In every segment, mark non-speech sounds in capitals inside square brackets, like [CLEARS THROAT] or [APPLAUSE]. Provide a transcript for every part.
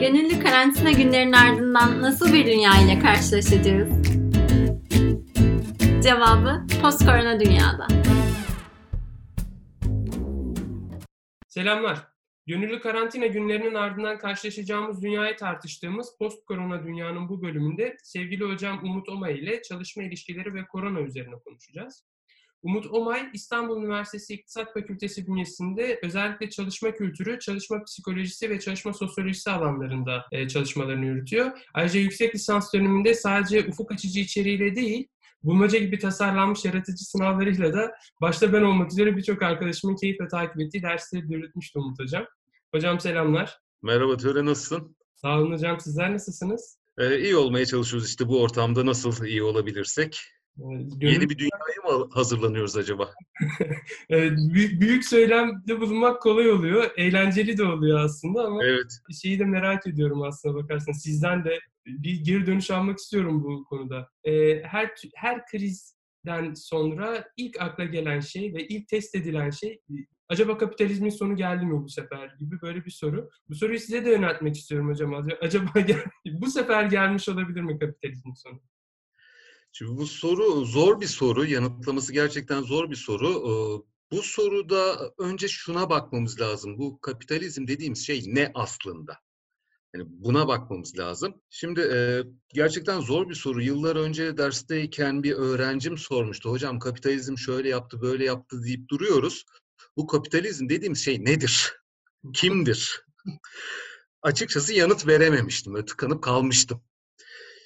Gönüllü karantina günlerinin ardından nasıl bir dünya ile karşılaşacağız? Cevabı post-korona dünyada. Selamlar. Gönüllü karantina günlerinin ardından karşılaşacağımız dünyayı tartıştığımız post-korona dünyanın bu bölümünde sevgili hocam Umut Omay ile çalışma ilişkileri ve korona üzerine konuşacağız. Umut Omay, İstanbul Üniversitesi İktisat Fakültesi bünyesinde özellikle çalışma kültürü, çalışma psikolojisi ve çalışma sosyolojisi alanlarında e, çalışmalarını yürütüyor. Ayrıca yüksek lisans döneminde sadece ufuk açıcı içeriğiyle değil, bulmaca gibi tasarlanmış yaratıcı sınavlarıyla da başta ben olmak üzere birçok arkadaşımın keyifle takip ettiği dersleri yürütmüştü Umut Hocam. Hocam selamlar. Merhaba Töre, nasılsın? Sağ olun hocam. Sizler nasılsınız? Ee, iyi olmaya çalışıyoruz işte bu ortamda nasıl iyi olabilirsek. Gönül... Yeni bir dünyaya mı hazırlanıyoruz acaba? [LAUGHS] büyük, büyük söylemde bulunmak kolay oluyor. Eğlenceli de oluyor aslında ama evet. şeyi de merak ediyorum aslında bakarsan. Sizden de bir geri dönüş almak istiyorum bu konuda. Ee, her her krizden sonra ilk akla gelen şey ve ilk test edilen şey acaba kapitalizmin sonu geldi mi bu sefer gibi böyle bir soru. Bu soruyu size de yöneltmek istiyorum hocam. Acaba [LAUGHS] gel, bu sefer gelmiş olabilir mi kapitalizmin sonu? Şimdi bu soru zor bir soru, yanıtlaması gerçekten zor bir soru. Bu soruda önce şuna bakmamız lazım. Bu kapitalizm dediğimiz şey ne aslında? Yani buna bakmamız lazım. Şimdi e, gerçekten zor bir soru. Yıllar önce dersteyken bir öğrencim sormuştu. Hocam kapitalizm şöyle yaptı, böyle yaptı deyip duruyoruz. Bu kapitalizm dediğimiz şey nedir? [LAUGHS] Kimdir? Açıkçası yanıt verememiştim. Böyle tıkanıp kalmıştım.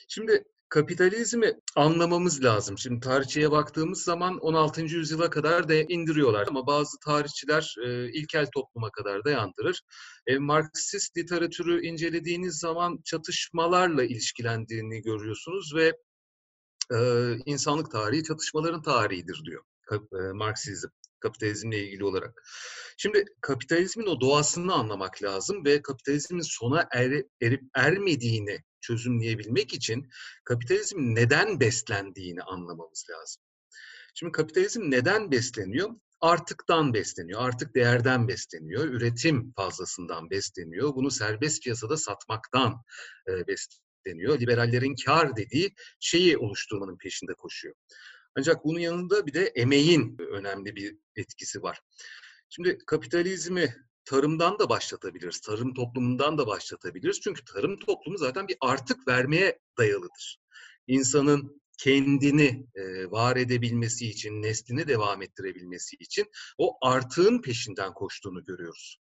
Şimdi kapitalizmi anlamamız lazım. Şimdi tarihçiye baktığımız zaman 16. yüzyıla kadar da indiriyorlar ama bazı tarihçiler e, ilkel topluma kadar dayandırır. E, Marksist literatürü incelediğiniz zaman çatışmalarla ilişkilendiğini görüyorsunuz ve e, insanlık tarihi çatışmaların tarihidir diyor e, Marksizm kapitalizmle ilgili olarak. Şimdi kapitalizmin o doğasını anlamak lazım ve kapitalizmin sona er, erip ermediğini çözümleyebilmek için kapitalizmin neden beslendiğini anlamamız lazım. Şimdi kapitalizm neden besleniyor? Artıktan besleniyor, artık değerden besleniyor, üretim fazlasından besleniyor. Bunu serbest piyasada satmaktan e, besleniyor. Liberallerin kar dediği şeyi oluşturmanın peşinde koşuyor. Ancak bunun yanında bir de emeğin önemli bir etkisi var. Şimdi kapitalizmi tarımdan da başlatabiliriz, tarım toplumundan da başlatabiliriz. Çünkü tarım toplumu zaten bir artık vermeye dayalıdır. İnsanın kendini var edebilmesi için, neslini devam ettirebilmesi için o artığın peşinden koştuğunu görüyoruz.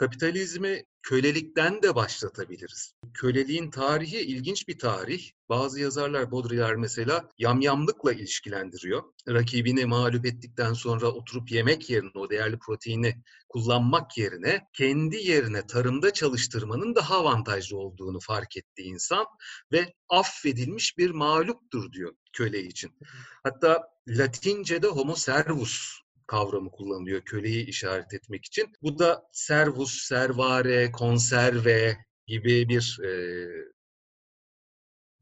Kapitalizmi kölelikten de başlatabiliriz. Köleliğin tarihi ilginç bir tarih. Bazı yazarlar, Baudrillard mesela yamyamlıkla ilişkilendiriyor. Rakibini mağlup ettikten sonra oturup yemek yerine, o değerli proteini kullanmak yerine kendi yerine tarımda çalıştırmanın daha avantajlı olduğunu fark etti insan ve affedilmiş bir mağluptur diyor köle için. Hatta Latince'de homo servus kavramı kullanılıyor köleyi işaret etmek için. Bu da servus, servare, konserve gibi bir e,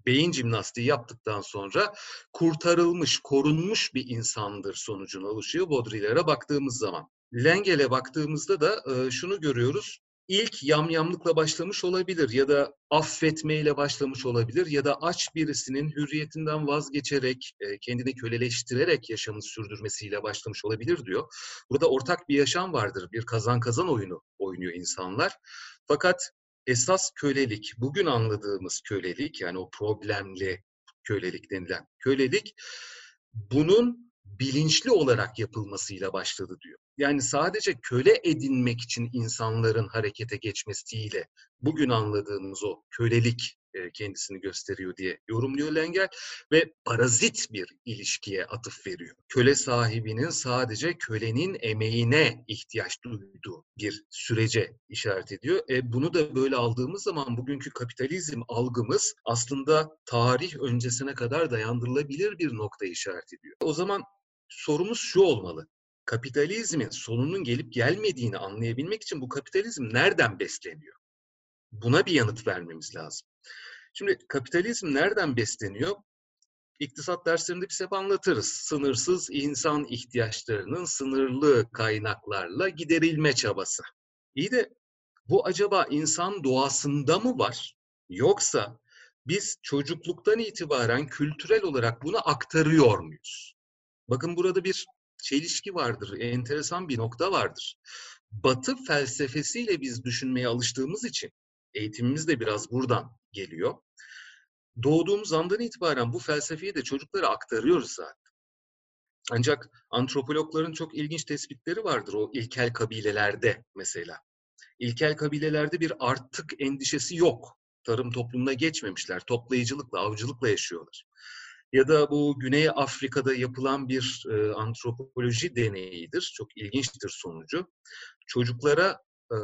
beyin jimnastiği yaptıktan sonra kurtarılmış, korunmuş bir insandır sonucuna oluşuyor Baudrillard'a baktığımız zaman. Lengel'e baktığımızda da e, şunu görüyoruz ilk yamyamlıkla başlamış olabilir ya da affetmeyle başlamış olabilir ya da aç birisinin hürriyetinden vazgeçerek, kendini köleleştirerek yaşamını sürdürmesiyle başlamış olabilir diyor. Burada ortak bir yaşam vardır. Bir kazan kazan oyunu oynuyor insanlar. Fakat esas kölelik, bugün anladığımız kölelik yani o problemli kölelik denilen kölelik bunun bilinçli olarak yapılmasıyla başladı diyor. Yani sadece köle edinmek için insanların harekete geçmesiyle bugün anladığımız o kölelik kendisini gösteriyor diye yorumluyor Lengel ve parazit bir ilişkiye atıf veriyor. Köle sahibinin sadece kölenin emeğine ihtiyaç duyduğu bir sürece işaret ediyor. E, bunu da böyle aldığımız zaman bugünkü kapitalizm algımız aslında tarih öncesine kadar dayandırılabilir bir nokta işaret ediyor. O zaman sorumuz şu olmalı. Kapitalizmin sonunun gelip gelmediğini anlayabilmek için bu kapitalizm nereden besleniyor? Buna bir yanıt vermemiz lazım. Şimdi kapitalizm nereden besleniyor? İktisat derslerinde biz hep anlatırız. Sınırsız insan ihtiyaçlarının sınırlı kaynaklarla giderilme çabası. İyi de Bu acaba insan doğasında mı var? Yoksa biz çocukluktan itibaren kültürel olarak bunu aktarıyor muyuz? Bakın burada bir çelişki vardır, enteresan bir nokta vardır. Batı felsefesiyle biz düşünmeye alıştığımız için eğitimimiz de biraz buradan geliyor. Doğduğumuz andan itibaren bu felsefeyi de çocuklara aktarıyoruz zaten. Ancak antropologların çok ilginç tespitleri vardır o ilkel kabilelerde mesela. İlkel kabilelerde bir artık endişesi yok. Tarım toplumuna geçmemişler. Toplayıcılıkla, avcılıkla yaşıyorlar. Ya da bu Güney Afrika'da yapılan bir e, antropoloji deneyidir. Çok ilginçtir sonucu. Çocuklara e,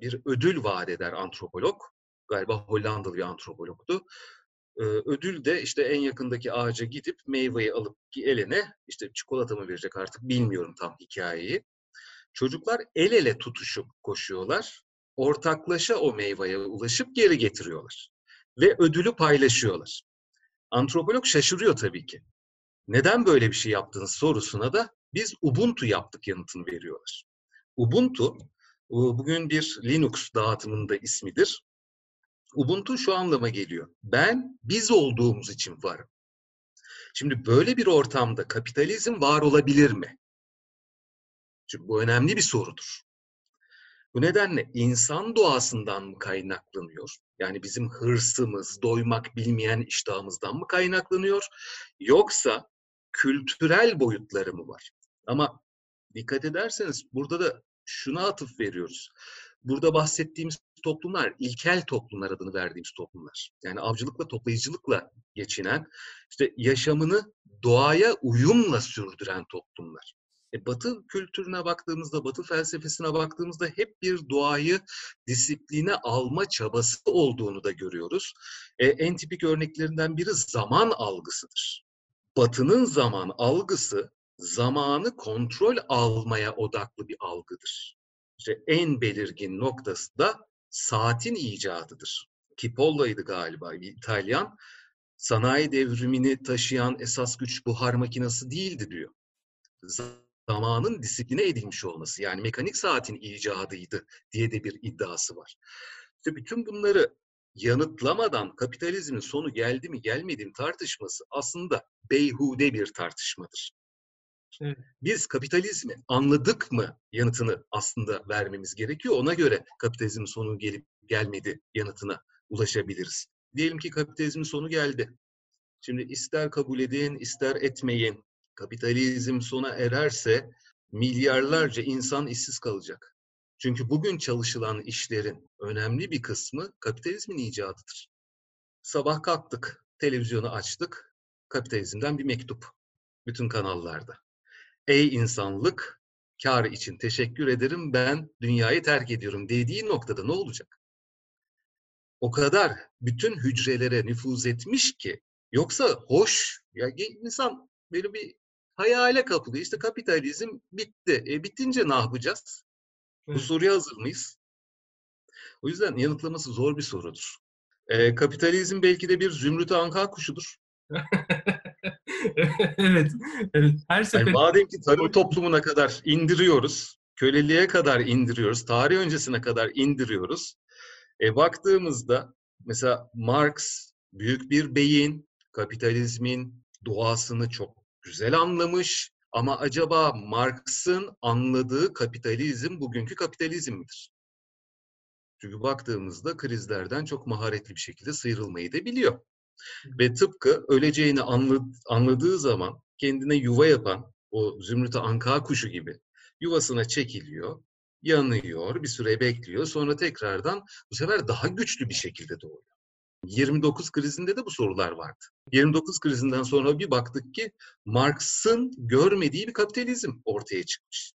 bir ödül vaat eder antropolog. Galiba Hollandalı bir antropologtu. E, ödül de işte en yakındaki ağaca gidip meyveyi alıp eline işte çikolata mı verecek artık bilmiyorum tam hikayeyi. Çocuklar el ele tutuşup koşuyorlar. Ortaklaşa o meyveye ulaşıp geri getiriyorlar. Ve ödülü paylaşıyorlar. Antropolog şaşırıyor tabii ki. Neden böyle bir şey yaptınız sorusuna da biz Ubuntu yaptık yanıtını veriyorlar. Ubuntu bugün bir Linux dağıtımında ismidir. Ubuntu şu anlama geliyor. Ben biz olduğumuz için varım. Şimdi böyle bir ortamda kapitalizm var olabilir mi? Çünkü bu önemli bir sorudur. Bu nedenle insan doğasından mı kaynaklanıyor? Yani bizim hırsımız, doymak bilmeyen iştahımızdan mı kaynaklanıyor? Yoksa kültürel boyutları mı var? Ama dikkat ederseniz burada da şuna atıf veriyoruz. Burada bahsettiğimiz toplumlar ilkel toplumlar adını verdiğimiz toplumlar. Yani avcılıkla toplayıcılıkla geçinen, işte yaşamını doğaya uyumla sürdüren toplumlar. E, batı kültürüne baktığımızda, Batı felsefesine baktığımızda hep bir doğayı disipline alma çabası olduğunu da görüyoruz. E, en tipik örneklerinden biri zaman algısıdır. Batı'nın zaman algısı zamanı kontrol almaya odaklı bir algıdır. İşte en belirgin noktası da saatin icadıdır. Kipollo'ydu galiba İtalyan. Sanayi devrimini taşıyan esas güç buhar makinesi değildi diyor zamanın disipline edilmiş olması yani mekanik saatin icadıydı diye de bir iddiası var. İşte bütün bunları yanıtlamadan kapitalizmin sonu geldi mi gelmedi mi tartışması aslında beyhude bir tartışmadır. Evet. Biz kapitalizmi anladık mı yanıtını aslında vermemiz gerekiyor. Ona göre kapitalizmin sonu gelip gelmedi yanıtına ulaşabiliriz. Diyelim ki kapitalizmin sonu geldi. Şimdi ister kabul edin, ister etmeyin, kapitalizm sona ererse milyarlarca insan işsiz kalacak. Çünkü bugün çalışılan işlerin önemli bir kısmı kapitalizmin icadıdır. Sabah kalktık, televizyonu açtık, kapitalizmden bir mektup bütün kanallarda. Ey insanlık, kar için teşekkür ederim, ben dünyayı terk ediyorum dediği noktada ne olacak? O kadar bütün hücrelere nüfuz etmiş ki, yoksa hoş, ya insan böyle bir hayale kapılıyor. İşte kapitalizm bitti. E, bitince ne yapacağız? Evet. Bu soruya hazır mıyız? O yüzden yanıtlaması zor bir sorudur. E, kapitalizm belki de bir zümrüt anka kuşudur. [LAUGHS] [LAUGHS] evet, evet. Her sefer... Yani madem ki tarım toplumuna kadar indiriyoruz, köleliğe kadar indiriyoruz, tarih öncesine kadar indiriyoruz. E, baktığımızda mesela Marx büyük bir beyin, kapitalizmin doğasını çok güzel anlamış ama acaba Marx'ın anladığı kapitalizm bugünkü kapitalizm midir? Çünkü baktığımızda krizlerden çok maharetli bir şekilde sıyrılmayı da biliyor. Ve tıpkı öleceğini anladığı zaman kendine yuva yapan o zümrüt anka kuşu gibi yuvasına çekiliyor, yanıyor, bir süre bekliyor. Sonra tekrardan bu sefer daha güçlü bir şekilde doğuyor. 29 krizinde de bu sorular vardı. 29 krizinden sonra bir baktık ki Marx'ın görmediği bir kapitalizm ortaya çıkmış.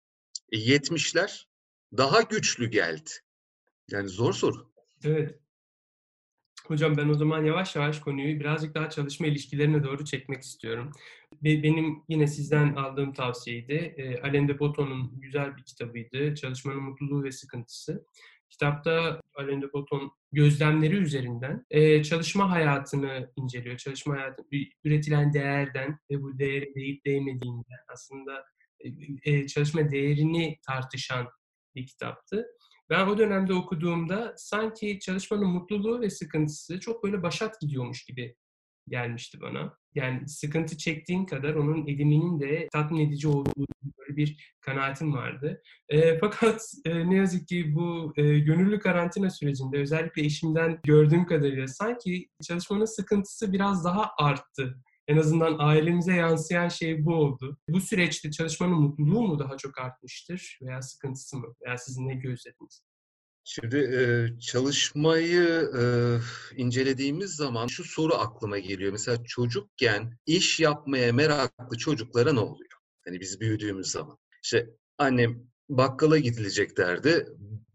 E, 70'ler daha güçlü geldi. Yani zor soru. Evet. Hocam ben o zaman yavaş yavaş konuyu birazcık daha çalışma ilişkilerine doğru çekmek istiyorum. Benim yine sizden aldığım tavsiyeydi. E, Alain de Botton'un güzel bir kitabıydı. Çalışmanın Mutluluğu ve Sıkıntısı. Kitapta Alain de Botton gözlemleri üzerinden e, çalışma hayatını inceliyor. Çalışma hayatı, üretilen değerden ve bu değeri değip değmediğinden aslında e, çalışma değerini tartışan bir kitaptı. Ben o dönemde okuduğumda sanki çalışmanın mutluluğu ve sıkıntısı çok böyle başat gidiyormuş gibi gelmişti bana. Yani sıkıntı çektiğin kadar onun ediminin de tatmin edici olduğu böyle bir kanaatim vardı. E, fakat e, ne yazık ki bu e, gönüllü karantina sürecinde özellikle eşimden gördüğüm kadarıyla sanki çalışmanın sıkıntısı biraz daha arttı. En azından ailemize yansıyan şey bu oldu. Bu süreçte çalışmanın mutluluğu mu daha çok artmıştır veya sıkıntısı mı? Veya sizin ne gözlediniz? Şimdi e, çalışmayı e, incelediğimiz zaman şu soru aklıma geliyor. Mesela çocukken iş yapmaya meraklı çocuklara ne oluyor? Hani biz büyüdüğümüz zaman. İşte annem bakkala gidilecek derdi.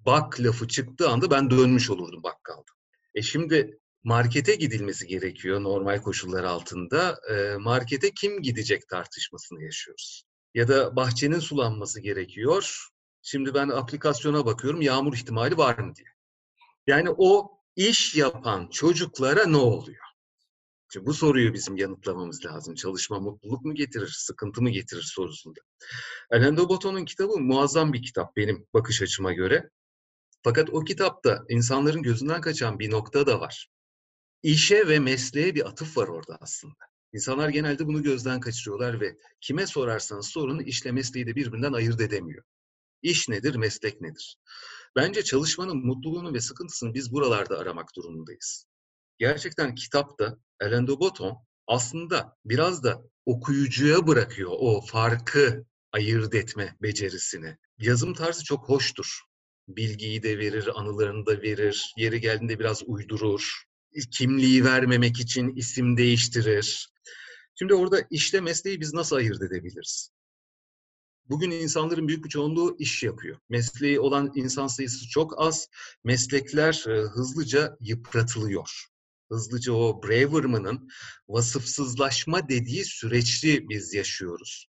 Bak lafı çıktığı anda ben dönmüş olurdum bakkalda. E şimdi markete gidilmesi gerekiyor normal koşullar altında. E, markete kim gidecek tartışmasını yaşıyoruz. Ya da bahçenin sulanması gerekiyor. Şimdi ben aplikasyona bakıyorum yağmur ihtimali var mı diye. Yani o iş yapan çocuklara ne oluyor? Şimdi bu soruyu bizim yanıtlamamız lazım. Çalışma mutluluk mu getirir, sıkıntı mı getirir sorusunda. Alain de Botton'un kitabı muazzam bir kitap benim bakış açıma göre. Fakat o kitapta insanların gözünden kaçan bir nokta da var. İşe ve mesleğe bir atıf var orada aslında. İnsanlar genelde bunu gözden kaçırıyorlar ve kime sorarsanız sorun işle mesleği de birbirinden ayırt edemiyor. İş nedir, meslek nedir? Bence çalışmanın mutluluğunu ve sıkıntısını biz buralarda aramak durumundayız. Gerçekten kitapta Alain de Botton aslında biraz da okuyucuya bırakıyor o farkı ayırt etme becerisini. Yazım tarzı çok hoştur. Bilgiyi de verir, anılarını da verir, yeri geldiğinde biraz uydurur. Kimliği vermemek için isim değiştirir. Şimdi orada işle mesleği biz nasıl ayırt edebiliriz? Bugün insanların büyük bir çoğunluğu iş yapıyor. Mesleği olan insan sayısı çok az. Meslekler e, hızlıca yıpratılıyor. Hızlıca o Braverman'ın vasıfsızlaşma dediği süreçli biz yaşıyoruz.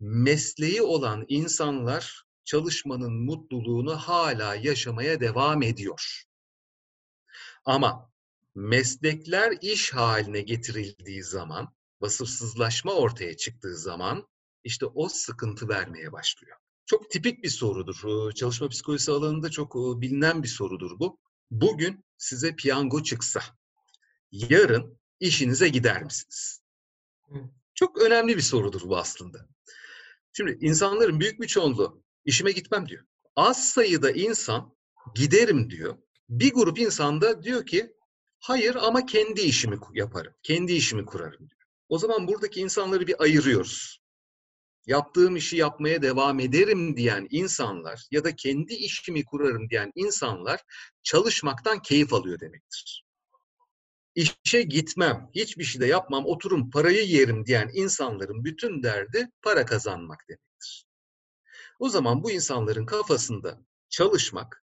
Mesleği olan insanlar çalışmanın mutluluğunu hala yaşamaya devam ediyor. Ama meslekler iş haline getirildiği zaman, vasıfsızlaşma ortaya çıktığı zaman işte o sıkıntı vermeye başlıyor. Çok tipik bir sorudur. Çalışma psikolojisi alanında çok bilinen bir sorudur bu. Bugün size piyango çıksa, yarın işinize gider misiniz? Çok önemli bir sorudur bu aslında. Şimdi insanların büyük bir çoğunluğu işime gitmem diyor. Az sayıda insan giderim diyor. Bir grup insan da diyor ki hayır ama kendi işimi yaparım. Kendi işimi kurarım diyor. O zaman buradaki insanları bir ayırıyoruz yaptığım işi yapmaya devam ederim diyen insanlar ya da kendi işimi kurarım diyen insanlar çalışmaktan keyif alıyor demektir. İşe gitmem, hiçbir şey de yapmam, oturum parayı yerim diyen insanların bütün derdi para kazanmak demektir. O zaman bu insanların kafasında çalışmak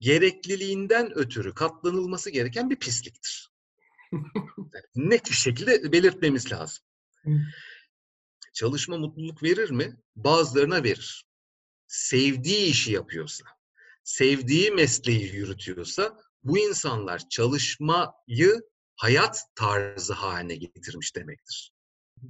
gerekliliğinden ötürü katlanılması gereken bir pisliktir. net bir şekilde belirtmemiz lazım. Çalışma mutluluk verir mi? Bazılarına verir. Sevdiği işi yapıyorsa, sevdiği mesleği yürütüyorsa bu insanlar çalışmayı hayat tarzı haline getirmiş demektir.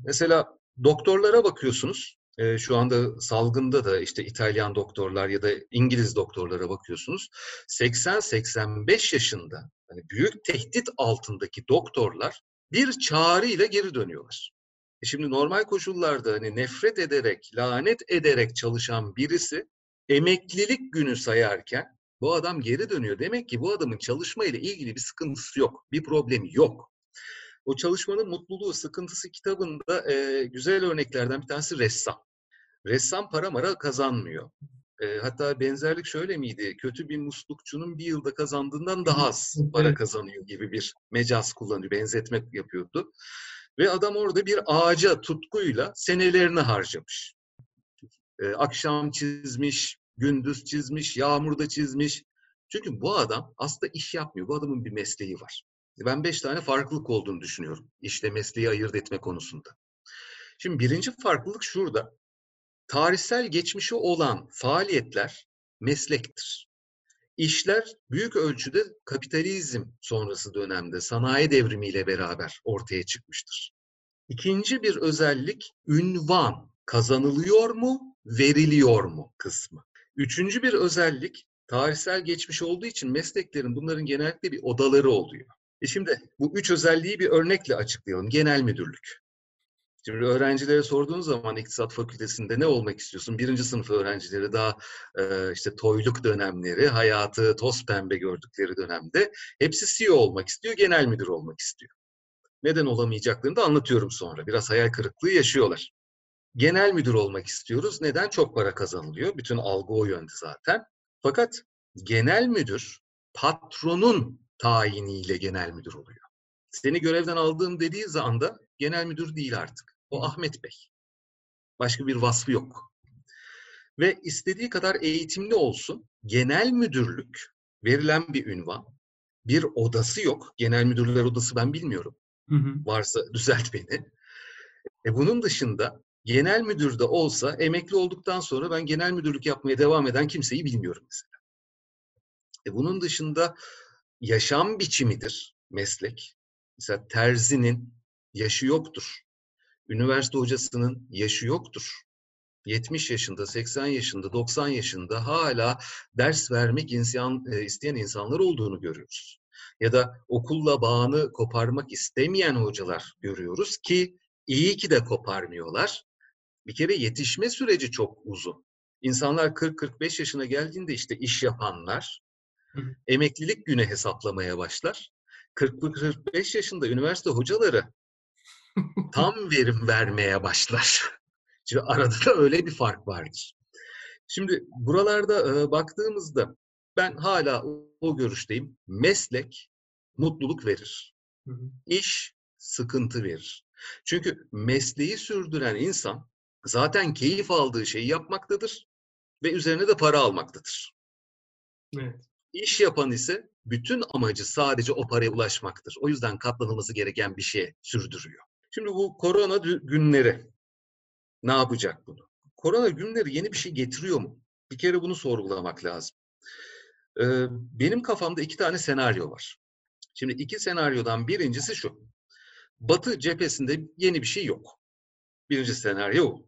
Mesela doktorlara bakıyorsunuz. E, şu anda salgında da işte İtalyan doktorlar ya da İngiliz doktorlara bakıyorsunuz. 80-85 yaşında hani büyük tehdit altındaki doktorlar bir çağrı ile geri dönüyorlar. E şimdi normal koşullarda hani nefret ederek, lanet ederek çalışan birisi emeklilik günü sayarken bu adam geri dönüyor. Demek ki bu adamın çalışma ile ilgili bir sıkıntısı yok, bir problemi yok. O çalışmanın mutluluğu, sıkıntısı kitabında e, güzel örneklerden bir tanesi ressam. Ressam para mara kazanmıyor. E, hatta benzerlik şöyle miydi? Kötü bir muslukçunun bir yılda kazandığından daha az [LAUGHS] para kazanıyor gibi bir mecaz kullanıyor, benzetme yapıyordu. Ve adam orada bir ağaca tutkuyla senelerini harcamış. Ee, akşam çizmiş, gündüz çizmiş, yağmurda çizmiş. Çünkü bu adam aslında iş yapmıyor. Bu adamın bir mesleği var. Ben beş tane farklılık olduğunu düşünüyorum. İşte mesleği ayırt etme konusunda. Şimdi birinci farklılık şurada. Tarihsel geçmişi olan faaliyetler meslektir. İşler büyük ölçüde kapitalizm sonrası dönemde sanayi devrimiyle beraber ortaya çıkmıştır. İkinci bir özellik ünvan kazanılıyor mu, veriliyor mu kısmı. Üçüncü bir özellik tarihsel geçmiş olduğu için mesleklerin bunların genellikle bir odaları oluyor. E şimdi bu üç özelliği bir örnekle açıklayalım. Genel müdürlük. Şimdi öğrencilere sorduğunuz zaman iktisat fakültesinde ne olmak istiyorsun? Birinci sınıf öğrencileri daha e, işte toyluk dönemleri, hayatı toz pembe gördükleri dönemde hepsi CEO olmak istiyor, genel müdür olmak istiyor. Neden olamayacaklarını da anlatıyorum sonra. Biraz hayal kırıklığı yaşıyorlar. Genel müdür olmak istiyoruz. Neden? Çok para kazanılıyor. Bütün algı o yönde zaten. Fakat genel müdür patronun tayiniyle genel müdür oluyor. Seni görevden aldığım dediği anda genel müdür değil artık. O Ahmet Bey. Başka bir vasfı yok. Ve istediği kadar eğitimli olsun, genel müdürlük verilen bir ünvan. Bir odası yok. Genel müdürler odası ben bilmiyorum. Hı hı. Varsa düzelt beni. E bunun dışında genel müdür de olsa emekli olduktan sonra ben genel müdürlük yapmaya devam eden kimseyi bilmiyorum mesela. E bunun dışında yaşam biçimidir meslek. Mesela terzinin yaşı yoktur. Üniversite hocasının yaşı yoktur. 70 yaşında, 80 yaşında, 90 yaşında hala ders vermek insan, e, isteyen insanlar olduğunu görüyoruz. Ya da okulla bağını koparmak istemeyen hocalar görüyoruz ki iyi ki de koparmıyorlar. Bir kere yetişme süreci çok uzun. İnsanlar 40-45 yaşına geldiğinde işte iş yapanlar emeklilik günü hesaplamaya başlar. 40-45 yaşında üniversite hocaları tam verim vermeye başlar. Şimdi arada da öyle bir fark vardır. Şimdi buralarda e, baktığımızda ben hala o, o görüşteyim. Meslek mutluluk verir. İş sıkıntı verir. Çünkü mesleği sürdüren insan zaten keyif aldığı şeyi yapmaktadır ve üzerine de para almaktadır. Evet. İş yapan ise bütün amacı sadece o paraya ulaşmaktır. O yüzden katlanılması gereken bir şeye sürdürüyor. Şimdi bu korona günleri ne yapacak bunu? Korona günleri yeni bir şey getiriyor mu? Bir kere bunu sorgulamak lazım. Ee, benim kafamda iki tane senaryo var. Şimdi iki senaryodan birincisi şu. Batı cephesinde yeni bir şey yok. Birinci senaryo o.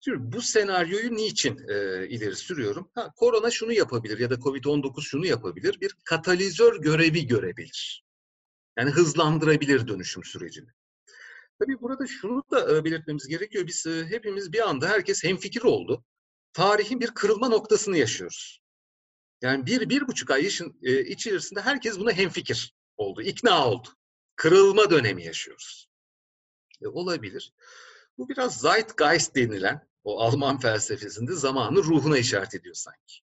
Şimdi bu senaryoyu niçin e, ileri sürüyorum? Ha, korona şunu yapabilir ya da Covid-19 şunu yapabilir. Bir katalizör görevi görebilir. Yani hızlandırabilir dönüşüm sürecini. Tabii burada şunu da e, belirtmemiz gerekiyor. Biz e, hepimiz bir anda herkes hemfikir oldu. Tarihin bir kırılma noktasını yaşıyoruz. Yani bir, bir buçuk ay işin, e, içerisinde herkes buna hemfikir oldu, ikna oldu. Kırılma dönemi yaşıyoruz. E, olabilir. Bu biraz Zeitgeist denilen o Alman felsefesinde zamanın ruhuna işaret ediyor sanki.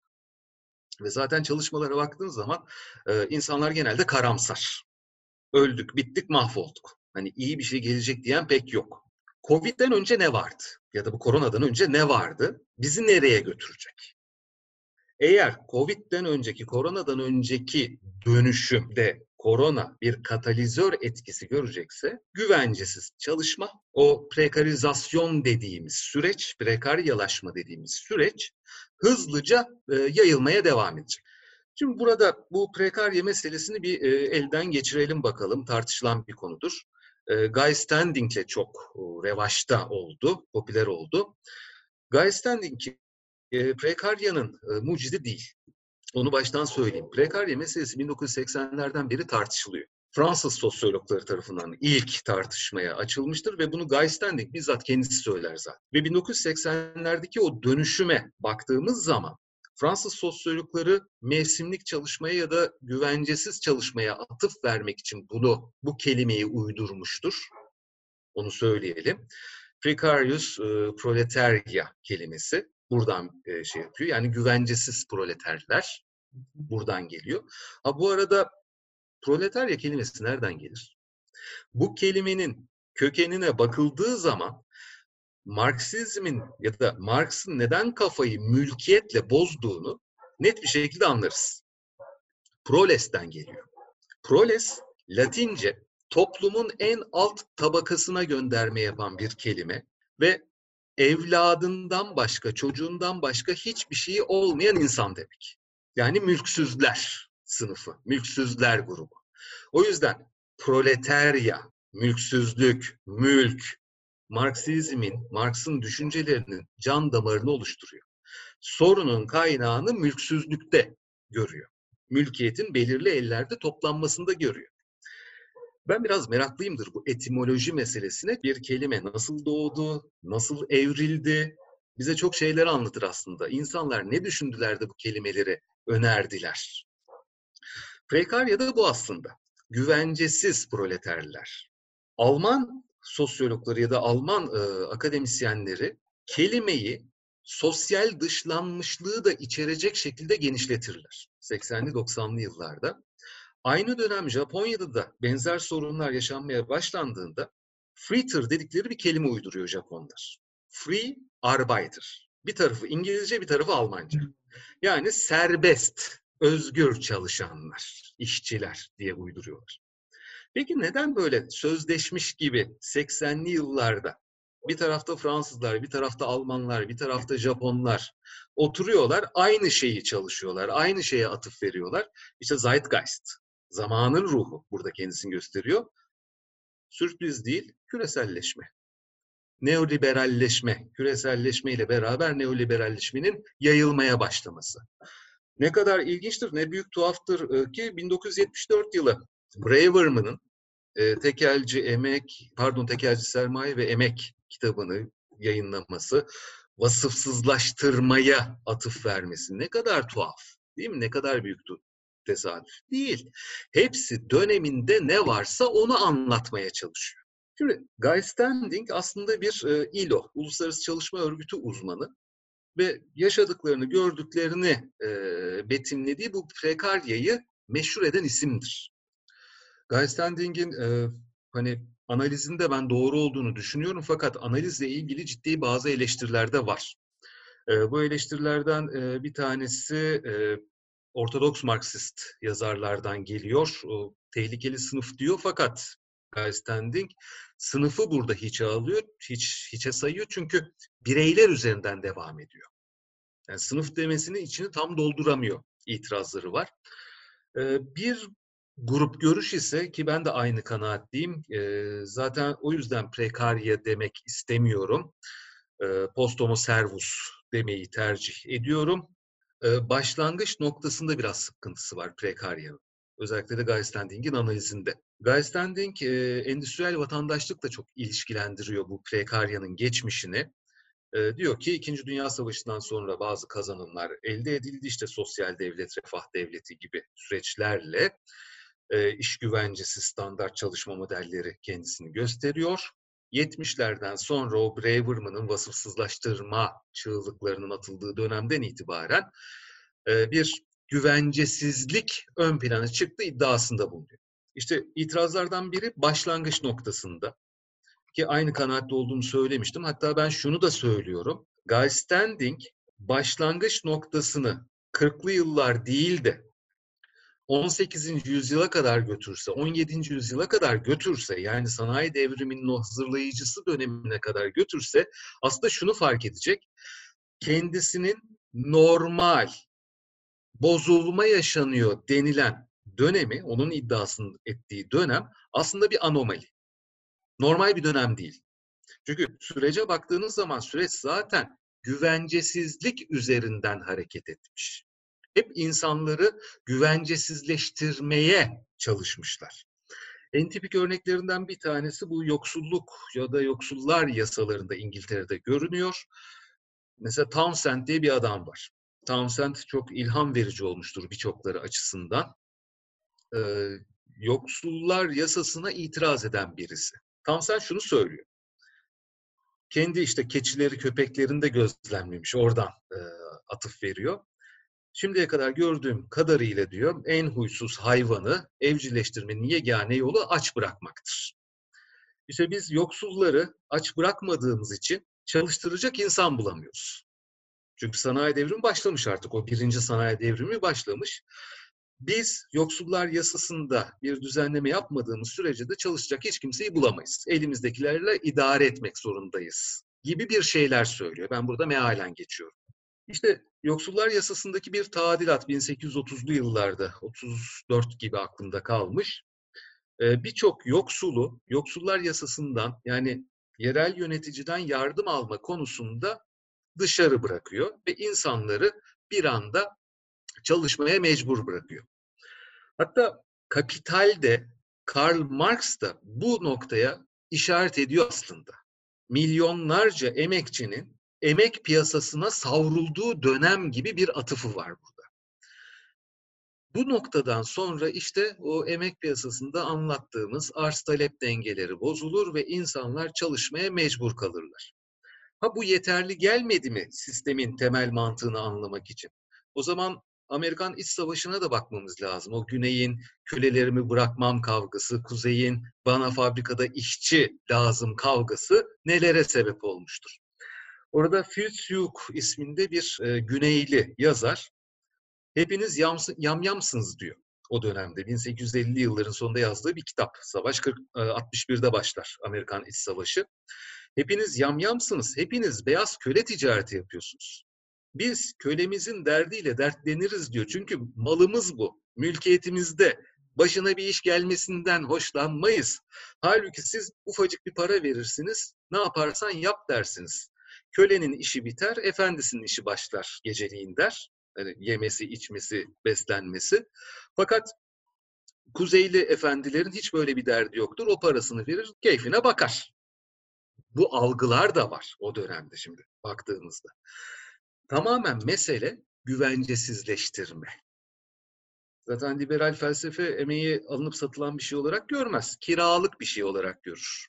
Ve zaten çalışmalara baktığınız zaman insanlar genelde karamsar. Öldük, bittik, mahvolduk. Hani iyi bir şey gelecek diyen pek yok. Covid'den önce ne vardı? Ya da bu koronadan önce ne vardı? Bizi nereye götürecek? Eğer Covid'den önceki, koronadan önceki dönüşümde korona bir katalizör etkisi görecekse güvencesiz çalışma, o prekarizasyon dediğimiz süreç, prekaryalaşma dediğimiz süreç hızlıca e, yayılmaya devam edecek. Şimdi burada bu prekarya meselesini bir e, elden geçirelim bakalım. Tartışılan bir konudur. E, Guy Standing'le çok e, revaçta oldu, popüler oldu. Guy Standing e, prekaryanın e, mucidi değil. Onu baştan söyleyeyim. Prekarya meselesi 1980'lerden beri tartışılıyor. Fransız sosyologları tarafından ilk tartışmaya açılmıştır ve bunu Guy Standing bizzat kendisi söyler zaten. Ve 1980'lerdeki o dönüşüme baktığımız zaman Fransız sosyologları mevsimlik çalışmaya ya da güvencesiz çalışmaya atıf vermek için bunu bu kelimeyi uydurmuştur. Onu söyleyelim. Precarious e, proletarya kelimesi buradan e, şey yapıyor. Yani güvencesiz proleterler buradan geliyor. Ha bu arada proletarya kelimesi nereden gelir? Bu kelimenin kökenine bakıldığı zaman Marksizmin ya da Marx'ın neden kafayı mülkiyetle bozduğunu net bir şekilde anlarız. Proles'ten geliyor. Proles, Latince toplumun en alt tabakasına gönderme yapan bir kelime ve evladından başka, çocuğundan başka hiçbir şeyi olmayan insan demek. Yani mülksüzler sınıfı, mülksüzler grubu. O yüzden proletarya, mülksüzlük, mülk, Marksizmin, Marx'ın düşüncelerinin can damarını oluşturuyor. sorunun kaynağını mülksüzlükte görüyor. Mülkiyetin belirli ellerde toplanmasında görüyor. Ben biraz meraklıyımdır bu etimoloji meselesine. Bir kelime nasıl doğdu, nasıl evrildi, bize çok şeyler anlatır aslında. İnsanlar ne düşündüler de bu kelimeleri önerdiler. Prekarya da bu aslında. Güvencesiz proleterler. Alman sosyologları ya da Alman e, akademisyenleri kelimeyi sosyal dışlanmışlığı da içerecek şekilde genişletirler. 80'li 90'lı yıllarda. Aynı dönem Japonya'da da benzer sorunlar yaşanmaya başlandığında freeter dedikleri bir kelime uyduruyor Japonlar. Free Arbeiter. Bir tarafı İngilizce, bir tarafı Almanca. Yani serbest, özgür çalışanlar, işçiler diye uyduruyorlar. Peki neden böyle sözleşmiş gibi 80'li yıllarda bir tarafta Fransızlar, bir tarafta Almanlar, bir tarafta Japonlar oturuyorlar, aynı şeyi çalışıyorlar, aynı şeye atıf veriyorlar. İşte Zeitgeist, zamanın ruhu burada kendisini gösteriyor. Sürpriz değil, küreselleşme. Neoliberalleşme, küreselleşme ile beraber neoliberalleşmenin yayılmaya başlaması. Ne kadar ilginçtir, ne büyük tuhaftır ki 1974 yılı Braverman'ın e, tekelci emek, pardon tekelci sermaye ve emek kitabını yayınlaması, vasıfsızlaştırmaya atıf vermesi ne kadar tuhaf, değil mi? Ne kadar büyük tesadüf. Değil. Hepsi döneminde ne varsa onu anlatmaya çalışıyor. Şimdi Guy Standing aslında bir e, ILO, Uluslararası Çalışma Örgütü uzmanı ve yaşadıklarını, gördüklerini e, betimlediği bu prekaryayı meşhur eden isimdir. Guy Standing'in e, hani analizinde ben doğru olduğunu düşünüyorum fakat analizle ilgili ciddi bazı eleştiriler de var. E, bu eleştirilerden e, bir tanesi e, Ortodoks Marksist yazarlardan geliyor. O, tehlikeli sınıf diyor fakat Guy Standing sınıfı burada hiçe alıyor, hiç hiçe sayıyor çünkü bireyler üzerinden devam ediyor. Yani sınıf demesinin içini tam dolduramıyor itirazları var. Bir grup görüş ise ki ben de aynı kanaatliyim. E, zaten o yüzden prekarya demek istemiyorum. E, post servus demeyi tercih ediyorum. E, başlangıç noktasında biraz sıkıntısı var prekaryanın. Özellikle de Guy Standing'in analizinde. Guy Standing e, endüstriyel vatandaşlıkla çok ilişkilendiriyor bu prekaryanın geçmişini. E, diyor ki İkinci Dünya Savaşı'ndan sonra bazı kazanımlar elde edildi. işte sosyal devlet, refah devleti gibi süreçlerle e, iş güvencesi standart çalışma modelleri kendisini gösteriyor. 70'lerden sonra o Braverman'ın vasıfsızlaştırma çığlıklarının atıldığı dönemden itibaren bir güvencesizlik ön plana çıktı iddiasında bulunuyor. İşte itirazlardan biri başlangıç noktasında ki aynı kanaatte olduğumu söylemiştim. Hatta ben şunu da söylüyorum. Guy Standing başlangıç noktasını 40'lı yıllar değil de 18. yüzyıla kadar götürse, 17. yüzyıla kadar götürse, yani sanayi devriminin o hazırlayıcısı dönemine kadar götürse, aslında şunu fark edecek. Kendisinin normal, bozulma yaşanıyor denilen dönemi, onun iddiasını ettiği dönem aslında bir anomali. Normal bir dönem değil. Çünkü sürece baktığınız zaman süreç zaten güvencesizlik üzerinden hareket etmiş hep insanları güvencesizleştirmeye çalışmışlar. En tipik örneklerinden bir tanesi bu yoksulluk ya da yoksullar yasalarında İngiltere'de görünüyor. Mesela Townsend diye bir adam var. Townsend çok ilham verici olmuştur birçokları açısından. Ee, yoksullar yasasına itiraz eden birisi. Townsend şunu söylüyor. Kendi işte keçileri, köpeklerini de gözlemlemiş. Oradan e, atıf veriyor. Şimdiye kadar gördüğüm kadarıyla diyor en huysuz hayvanı evcilleştirmenin yegane yolu aç bırakmaktır. İşte biz yoksulları aç bırakmadığımız için çalıştıracak insan bulamıyoruz. Çünkü sanayi devrimi başlamış artık. O birinci sanayi devrimi başlamış. Biz yoksullar yasasında bir düzenleme yapmadığımız sürece de çalışacak hiç kimseyi bulamayız. Elimizdekilerle idare etmek zorundayız gibi bir şeyler söylüyor. Ben burada mealen geçiyorum. İşte yoksullar yasasındaki bir tadilat 1830'lu yıllarda, 34 gibi aklımda kalmış. Ee, Birçok yoksulu yoksullar yasasından yani yerel yöneticiden yardım alma konusunda dışarı bırakıyor ve insanları bir anda çalışmaya mecbur bırakıyor. Hatta Kapital'de Karl Marx da bu noktaya işaret ediyor aslında. Milyonlarca emekçinin emek piyasasına savrulduğu dönem gibi bir atıfı var burada. Bu noktadan sonra işte o emek piyasasında anlattığımız arz talep dengeleri bozulur ve insanlar çalışmaya mecbur kalırlar. Ha bu yeterli gelmedi mi sistemin temel mantığını anlamak için? O zaman Amerikan İç Savaşı'na da bakmamız lazım. O güneyin kölelerimi bırakmam kavgası, kuzeyin bana fabrikada işçi lazım kavgası nelere sebep olmuştur? Orada Fitzhugh isminde bir e, güneyli yazar hepiniz yamsı, yamyamsınız diyor o dönemde. 1850'li yılların sonunda yazdığı bir kitap. Savaş 40, 61'de e, başlar Amerikan İç Savaşı. Hepiniz yamyamsınız, hepiniz beyaz köle ticareti yapıyorsunuz. Biz kölemizin derdiyle dertleniriz diyor. Çünkü malımız bu, mülkiyetimizde. Başına bir iş gelmesinden hoşlanmayız. Halbuki siz ufacık bir para verirsiniz, ne yaparsan yap dersiniz. Kölenin işi biter, efendisinin işi başlar geceliğin der. Yani yemesi, içmesi, beslenmesi. Fakat Kuzeyli efendilerin hiç böyle bir derdi yoktur. O parasını verir, keyfine bakar. Bu algılar da var o dönemde şimdi baktığımızda. Tamamen mesele güvencesizleştirme. Zaten liberal felsefe emeği alınıp satılan bir şey olarak görmez. Kiralık bir şey olarak görür.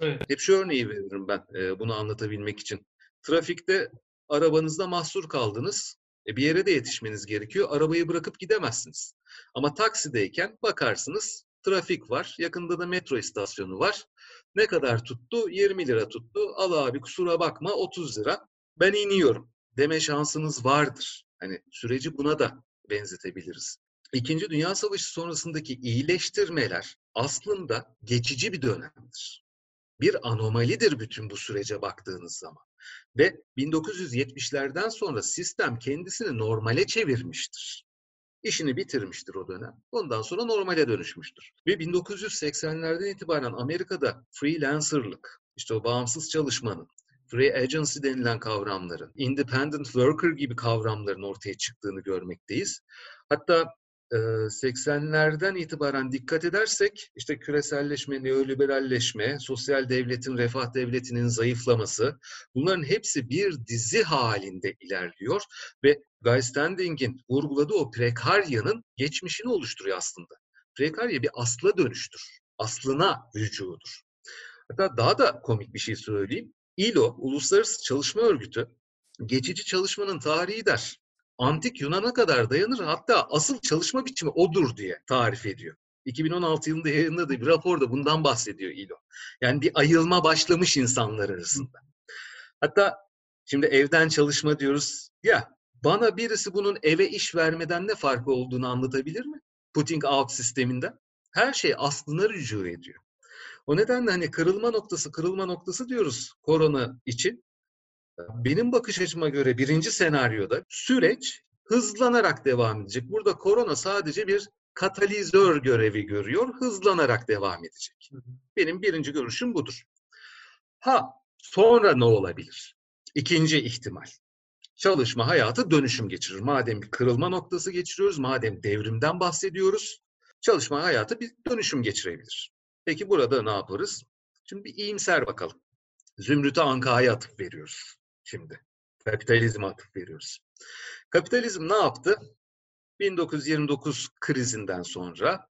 Evet. Hep şu örneği veririm ben e, bunu anlatabilmek için. Trafikte arabanızda mahsur kaldınız. E, bir yere de yetişmeniz gerekiyor. Arabayı bırakıp gidemezsiniz. Ama taksideyken bakarsınız trafik var. Yakında da metro istasyonu var. Ne kadar tuttu? 20 lira tuttu. Al abi kusura bakma 30 lira. Ben iniyorum deme şansınız vardır. Hani süreci buna da benzetebiliriz. İkinci Dünya Savaşı sonrasındaki iyileştirmeler aslında geçici bir dönemdir. Bir anomalidir bütün bu sürece baktığınız zaman. Ve 1970'lerden sonra sistem kendisini normale çevirmiştir. İşini bitirmiştir o dönem. Ondan sonra normale dönüşmüştür. Ve 1980'lerden itibaren Amerika'da freelancerlık, işte o bağımsız çalışmanın, free agency denilen kavramların, independent worker gibi kavramların ortaya çıktığını görmekteyiz. Hatta 80'lerden itibaren dikkat edersek işte küreselleşme, neoliberalleşme, sosyal devletin, refah devletinin zayıflaması bunların hepsi bir dizi halinde ilerliyor ve Guy Standing'in vurguladığı o prekaryanın geçmişini oluşturuyor aslında. Prekarya bir asla dönüştür. Aslına rücudur. Hatta daha da komik bir şey söyleyeyim. ILO, Uluslararası Çalışma Örgütü, geçici çalışmanın tarihi der. Antik Yunan'a kadar dayanır, hatta asıl çalışma biçimi odur diye tarif ediyor. 2016 yılında yayınladığı bir raporda bundan bahsediyor ILO. Yani bir ayılma başlamış insanlar arasında. Hatta şimdi evden çalışma diyoruz. Ya bana birisi bunun eve iş vermeden ne farkı olduğunu anlatabilir mi? Putting out sisteminden. Her şey aslına rücu ediyor. O nedenle hani kırılma noktası, kırılma noktası diyoruz korona için. Benim bakış açıma göre birinci senaryoda süreç hızlanarak devam edecek. Burada korona sadece bir katalizör görevi görüyor, hızlanarak devam edecek. Benim birinci görüşüm budur. Ha, sonra ne olabilir? İkinci ihtimal. Çalışma hayatı dönüşüm geçirir. Madem bir kırılma noktası geçiriyoruz, madem devrimden bahsediyoruz, çalışma hayatı bir dönüşüm geçirebilir. Peki burada ne yaparız? Şimdi bir iyimser bakalım. Zümrüt'e Anka'ya atıp veriyoruz şimdi. Kapitalizme atıp veriyoruz. Kapitalizm ne yaptı? 1929 krizinden sonra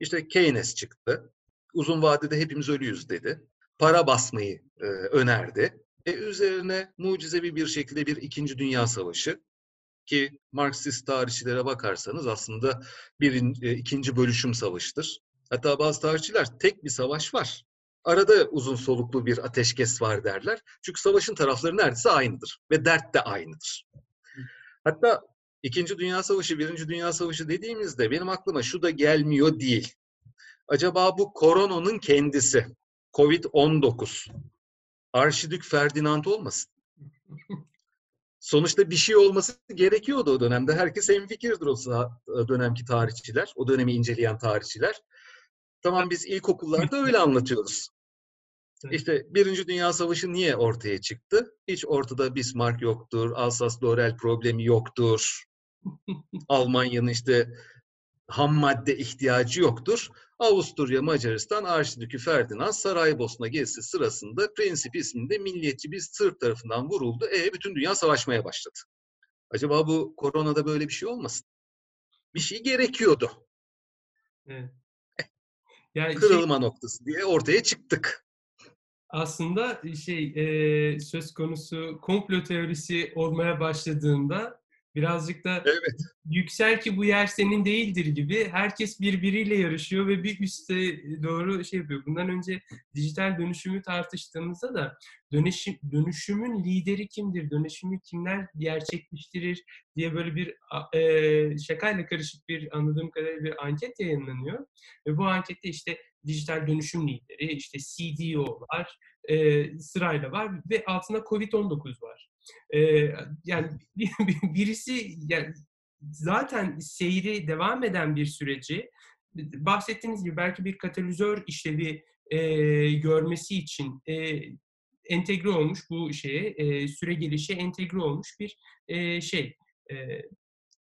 işte Keynes çıktı. Uzun vadede hepimiz ölüyüz dedi. Para basmayı e, önerdi. E üzerine mucizevi bir şekilde bir İkinci Dünya Savaşı ki Marksist tarihçilere bakarsanız aslında bir e, ikinci bölüşüm savaşıdır. Hatta bazı tarihçiler tek bir savaş var. Arada uzun soluklu bir ateşkes var derler. Çünkü savaşın tarafları neredeyse aynıdır ve dert de aynıdır. Hatta İkinci Dünya Savaşı, Birinci Dünya Savaşı dediğimizde benim aklıma şu da gelmiyor değil. Acaba bu koronanın kendisi, Covid-19, Arşidük Ferdinand olmasın? Sonuçta bir şey olması gerekiyordu o dönemde. Herkes hemfikirdir o dönemki tarihçiler, o dönemi inceleyen tarihçiler. Tamam biz ilkokullarda öyle anlatıyoruz. İşte Birinci Dünya Savaşı niye ortaya çıktı? Hiç ortada Bismarck yoktur, Alsas-Lorel problemi yoktur. [LAUGHS] Almanya'nın işte ham madde ihtiyacı yoktur. Avusturya Macaristan Arşidükü Ferdinand Saraybosna gezisi sırasında Prensip isminde milliyetçi bir Sırp tarafından vuruldu. E bütün dünya savaşmaya başladı. Acaba bu koronada böyle bir şey olmasın? Bir şey gerekiyordu. Evet. Yani şey, Kırılma noktası diye ortaya çıktık. Aslında şey e, söz konusu komplo teorisi olmaya başladığında birazcık da Evet. yüksel ki bu yer senin değildir gibi herkes birbiriyle yarışıyor ve bir üste doğru şey yapıyor. Bundan önce dijital dönüşümü tartıştığımızda da dönüşüm, dönüşümün lideri kimdir, dönüşümü kimler gerçekleştirir diye böyle bir e, şakayla karışık bir anladığım kadarıyla bir anket yayınlanıyor. Ve bu ankette işte dijital dönüşüm lideri, işte CDO'lar e, sırayla var ve altında COVID-19 var. E, yani bir- [LAUGHS] bir- birisi yani zaten seyri devam eden bir süreci bahsettiğiniz gibi belki bir katalizör işlevi e, görmesi için e, entegre olmuş bu şeye e, süre gelişe entegre olmuş bir e, şey e,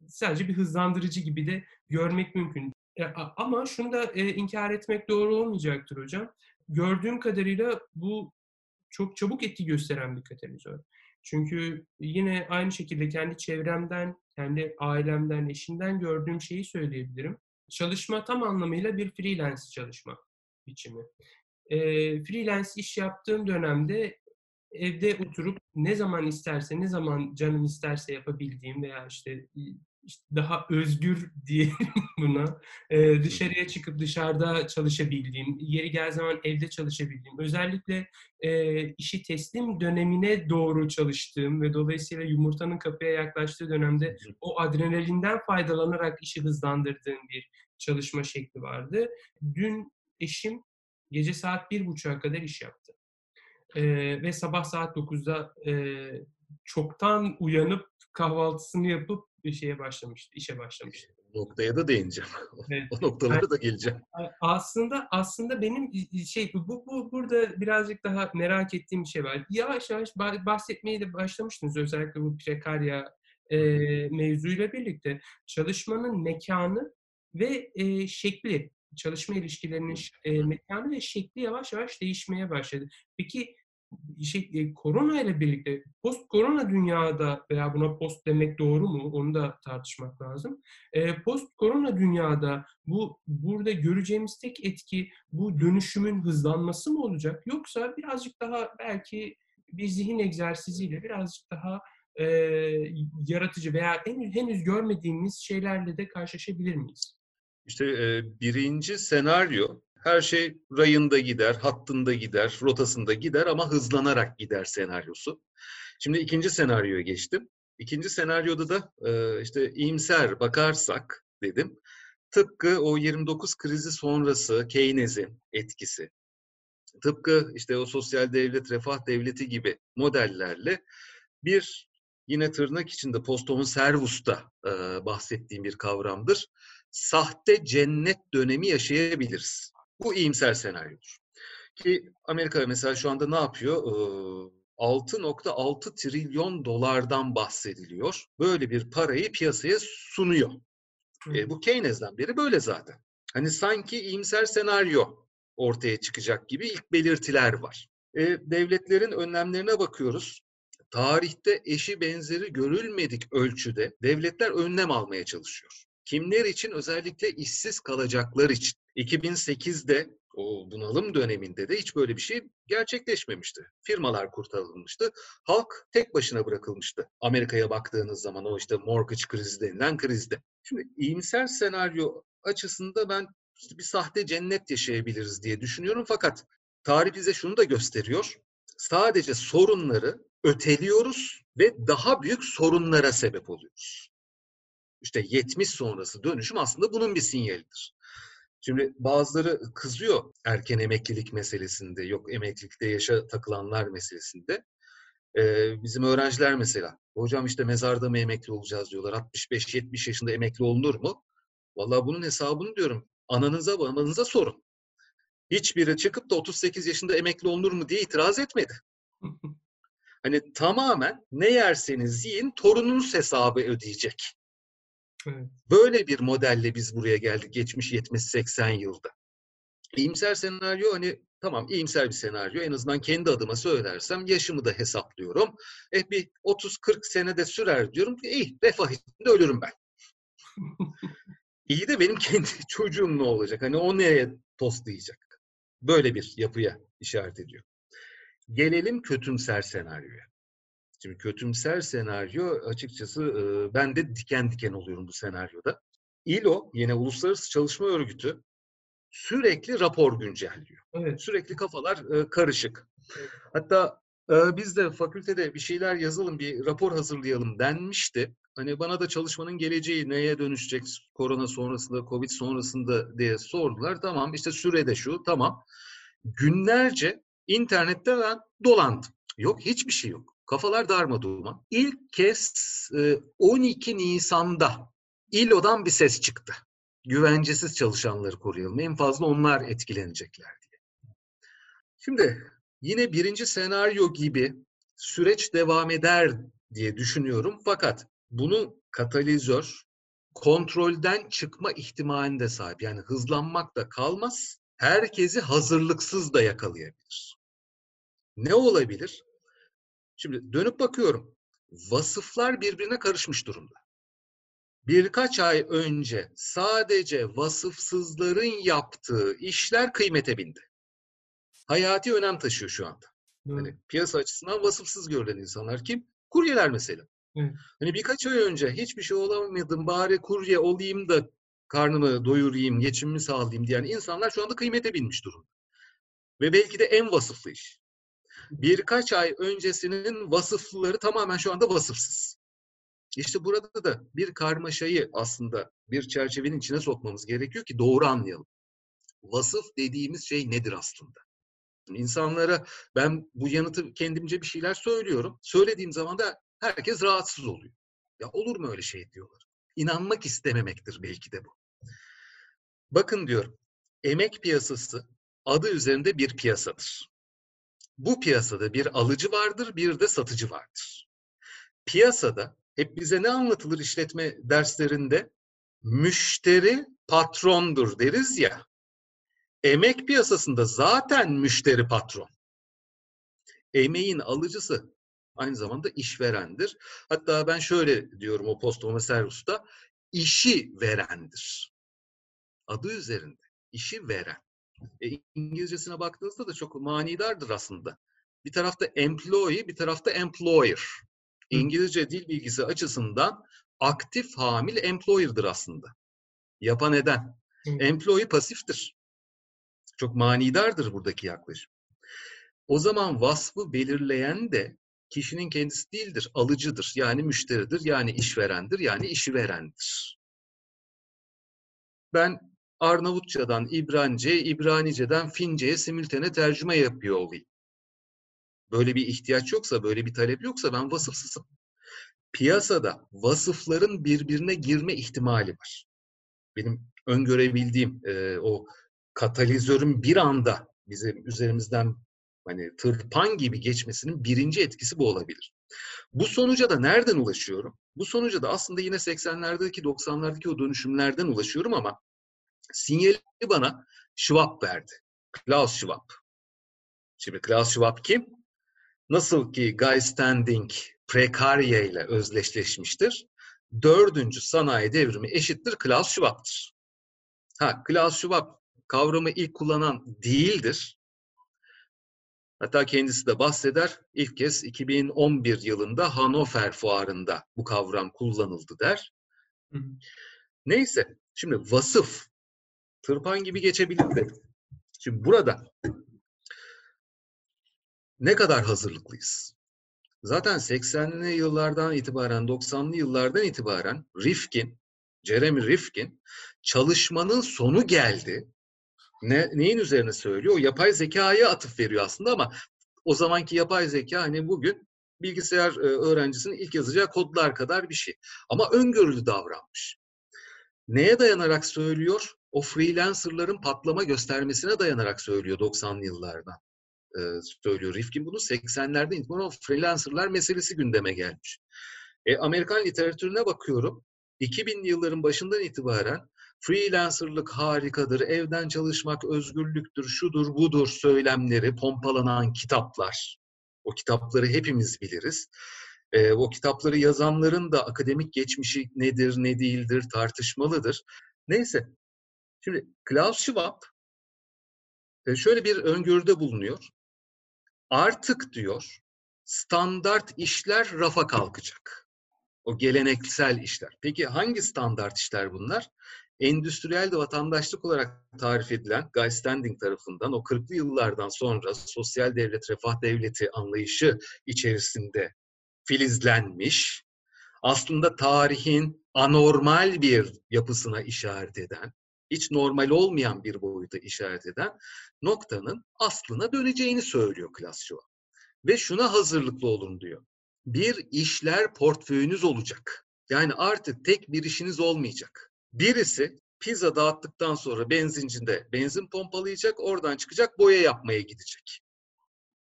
sadece bir hızlandırıcı gibi de görmek mümkün. E, ama şunu da e, inkar etmek doğru olmayacaktır hocam. Gördüğüm kadarıyla bu çok çabuk etki gösteren bir katalizör. Çünkü yine aynı şekilde kendi çevremden, kendi ailemden, eşimden gördüğüm şeyi söyleyebilirim. Çalışma tam anlamıyla bir freelance çalışma biçimi. E, freelance iş yaptığım dönemde evde oturup ne zaman isterse, ne zaman canım isterse yapabildiğim veya işte, işte daha özgür [LAUGHS] diyelim buna, e, dışarıya çıkıp dışarıda çalışabildiğim, yeri gel zaman evde çalışabildiğim, özellikle e, işi teslim dönemine doğru çalıştığım ve dolayısıyla yumurtanın kapıya yaklaştığı dönemde o adrenalinden faydalanarak işi hızlandırdığım bir çalışma şekli vardı. Dün eşim gece saat bir buçuğa kadar iş yaptı. Ee, ve sabah saat 9'da e, çoktan uyanıp kahvaltısını yapıp bir şeye başlamıştı, işe başlamıştı. Noktaya da değineceğim. [LAUGHS] Evet. o noktalara da geleceğim. Aslında aslında benim şey bu, bu burada birazcık daha merak ettiğim bir şey var. Yavaş yavaş ba- bahsetmeye de başlamıştınız özellikle bu prekarya e, mevzuyla birlikte çalışmanın mekanı ve e, şekli, çalışma ilişkilerinin e, mekanı ve şekli yavaş yavaş değişmeye başladı. Peki şey, e, korona ile birlikte post korona dünyada veya buna post demek doğru mu onu da tartışmak lazım. E, post korona dünyada bu burada göreceğimiz tek etki bu dönüşümün hızlanması mı olacak yoksa birazcık daha belki bir zihin egzersiziyle birazcık daha e, yaratıcı veya henüz, henüz görmediğimiz şeylerle de karşılaşabilir miyiz? İşte e, birinci senaryo her şey rayında gider, hattında gider, rotasında gider ama hızlanarak gider senaryosu. Şimdi ikinci senaryoya geçtim. İkinci senaryoda da e, işte iyimser bakarsak dedim. Tıpkı o 29 krizi sonrası Keynes'in etkisi. Tıpkı işte o sosyal devlet, refah devleti gibi modellerle bir yine tırnak içinde Posthomo servus'ta e, bahsettiğim bir kavramdır. Sahte cennet dönemi yaşayabiliriz. Bu iyimser senaryodur. Ki Amerika mesela şu anda ne yapıyor? Ee, 6.6 trilyon dolardan bahsediliyor. Böyle bir parayı piyasaya sunuyor. E, bu Keynes'den beri böyle zaten. Hani sanki iyimser senaryo ortaya çıkacak gibi ilk belirtiler var. E, devletlerin önlemlerine bakıyoruz. Tarihte eşi benzeri görülmedik ölçüde devletler önlem almaya çalışıyor. Kimler için? Özellikle işsiz kalacaklar için. 2008'de o bunalım döneminde de hiç böyle bir şey gerçekleşmemişti. Firmalar kurtarılmıştı. Halk tek başına bırakılmıştı. Amerika'ya baktığınız zaman o işte mortgage krizi denilen krizde. Şimdi iyimser senaryo açısında ben işte bir sahte cennet yaşayabiliriz diye düşünüyorum. Fakat tarih bize şunu da gösteriyor. Sadece sorunları öteliyoruz ve daha büyük sorunlara sebep oluyoruz. İşte 70 sonrası dönüşüm aslında bunun bir sinyalidir. Şimdi bazıları kızıyor erken emeklilik meselesinde, yok emeklilikte yaşa takılanlar meselesinde. Ee, bizim öğrenciler mesela, hocam işte mezarda mı emekli olacağız diyorlar, 65-70 yaşında emekli olunur mu? Vallahi bunun hesabını diyorum, ananıza babanıza sorun. hiçbiri çıkıp da 38 yaşında emekli olunur mu diye itiraz etmedi. [LAUGHS] Hani tamamen ne yerseniz yiyin torununuz hesabı ödeyecek. Evet. Böyle bir modelle biz buraya geldik geçmiş 70-80 yılda. İyimser senaryo hani tamam iyimser bir senaryo en azından kendi adıma söylersem yaşımı da hesaplıyorum. Eh bir 30-40 senede sürer diyorum. İyi refah içinde ölürüm ben. [LAUGHS] İyi de benim kendi [LAUGHS] çocuğum ne olacak? Hani o nereye tostlayacak? Böyle bir yapıya işaret ediyor. Gelelim kötümser senaryoya. Şimdi kötümser senaryo açıkçası e, ben de diken diken oluyorum bu senaryoda. İLO yine Uluslararası Çalışma Örgütü sürekli rapor güncelliyor. Evet. Sürekli kafalar e, karışık. Hatta e, biz de fakültede bir şeyler yazalım, bir rapor hazırlayalım denmişti. Hani bana da çalışmanın geleceği neye dönüşecek korona sonrasında, covid sonrasında diye sordular. Tamam işte sürede şu, tamam. Günlerce internette ben dolandım. Yok hiçbir şey yok. Kafalar darmadağın. İlk kez e, 12 Nisan'da İLO'dan bir ses çıktı. Güvencesiz çalışanları koruyalım. En fazla onlar etkilenecekler diye. Şimdi yine birinci senaryo gibi süreç devam eder diye düşünüyorum. Fakat bunu katalizör kontrolden çıkma ihtimalinde sahip. Yani hızlanmak da kalmaz. Herkesi hazırlıksız da yakalayabilir. Ne olabilir? Şimdi dönüp bakıyorum. Vasıflar birbirine karışmış durumda. Birkaç ay önce sadece vasıfsızların yaptığı işler kıymete bindi. Hayati önem taşıyor şu anda. Doğru. Hani piyasa açısından vasıfsız görülen insanlar kim? Kuryeler mesela. Evet. Hani birkaç ay önce hiçbir şey olamadım bari kurye olayım da karnımı doyurayım, geçimimi sağlayayım diyen insanlar şu anda kıymete binmiş durumda. Ve belki de en vasıflı iş. Birkaç ay öncesinin vasıflıları tamamen şu anda vasıfsız. İşte burada da bir karmaşayı aslında bir çerçevenin içine sokmamız gerekiyor ki doğru anlayalım. Vasıf dediğimiz şey nedir aslında? İnsanlara ben bu yanıtı kendimce bir şeyler söylüyorum. Söylediğim zaman da herkes rahatsız oluyor. Ya olur mu öyle şey diyorlar. İnanmak istememektir belki de bu. Bakın diyorum, emek piyasası adı üzerinde bir piyasadır. Bu piyasada bir alıcı vardır, bir de satıcı vardır. Piyasada hep bize ne anlatılır işletme derslerinde? Müşteri patrondur deriz ya. Emek piyasasında zaten müşteri patron. Emeğin alıcısı aynı zamanda işverendir. Hatta ben şöyle diyorum o postoma servista, işi verendir. Adı üzerinde, işi veren. E, İngilizcesine baktığınızda da çok manidardır aslında. Bir tarafta employee, bir tarafta employer. İngilizce dil bilgisi açısından aktif hamil employer'dır aslında. Yapan eden. Employee pasiftir. Çok manidardır buradaki yaklaşım. O zaman vasfı belirleyen de kişinin kendisi değildir, alıcıdır. Yani müşteridir, yani işverendir, yani işi verendir. Ben Arnavutçadan İbranice, İbranice'den Fince'ye simültene tercüme yapıyor olayım. Böyle bir ihtiyaç yoksa, böyle bir talep yoksa ben vasıfsızım. Piyasada vasıfların birbirine girme ihtimali var. Benim öngörebildiğim e, o katalizörün bir anda bizim üzerimizden hani tırpan gibi geçmesinin birinci etkisi bu olabilir. Bu sonuca da nereden ulaşıyorum? Bu sonuca da aslında yine 80'lerdeki 90'lardaki o dönüşümlerden ulaşıyorum ama sinyali bana Schwab verdi. Klaus Schwab. Şimdi Klaus Schwab kim? Nasıl ki Guy Standing prekarye ile özdeşleşmiştir. Dördüncü sanayi devrimi eşittir Klaus Schwab'tır. Ha, Klaus Schwab kavramı ilk kullanan değildir. Hatta kendisi de bahseder. İlk kez 2011 yılında Hannover fuarında bu kavram kullanıldı der. Neyse, şimdi vasıf tırpan gibi geçebilir de. Şimdi burada ne kadar hazırlıklıyız? Zaten 80'li yıllardan itibaren, 90'lı yıllardan itibaren Rifkin, Jeremy Rifkin çalışmanın sonu geldi. Ne, neyin üzerine söylüyor? O yapay zekaya atıf veriyor aslında ama o zamanki yapay zeka hani bugün bilgisayar e, öğrencisinin ilk yazacağı kodlar kadar bir şey. Ama öngörülü davranmış. Neye dayanarak söylüyor? O freelancerların patlama göstermesine dayanarak söylüyor 90'lı yıllardan. E, söylüyor Rifkin bunu 80'lerde itibaren freelancerlar meselesi gündeme gelmiş. E, Amerikan literatürüne bakıyorum. 2000'li yılların başından itibaren freelancerlık harikadır, evden çalışmak özgürlüktür, şudur budur söylemleri, pompalanan kitaplar. O kitapları hepimiz biliriz. E, o kitapları yazanların da akademik geçmişi nedir, ne değildir tartışmalıdır. Neyse, şimdi Klaus Schwab e, şöyle bir öngörüde bulunuyor. Artık diyor, standart işler rafa kalkacak. O geleneksel işler. Peki hangi standart işler bunlar? Endüstriyel de vatandaşlık olarak tarif edilen Guy Standing tarafından o 40'lı yıllardan sonra sosyal devlet, refah devleti anlayışı içerisinde filizlenmiş, aslında tarihin anormal bir yapısına işaret eden, hiç normal olmayan bir boyuta işaret eden noktanın aslına döneceğini söylüyor Klasçova. Ve şuna hazırlıklı olun diyor. Bir işler portföyünüz olacak. Yani artık tek bir işiniz olmayacak. Birisi pizza dağıttıktan sonra benzincinde benzin pompalayacak, oradan çıkacak boya yapmaya gidecek.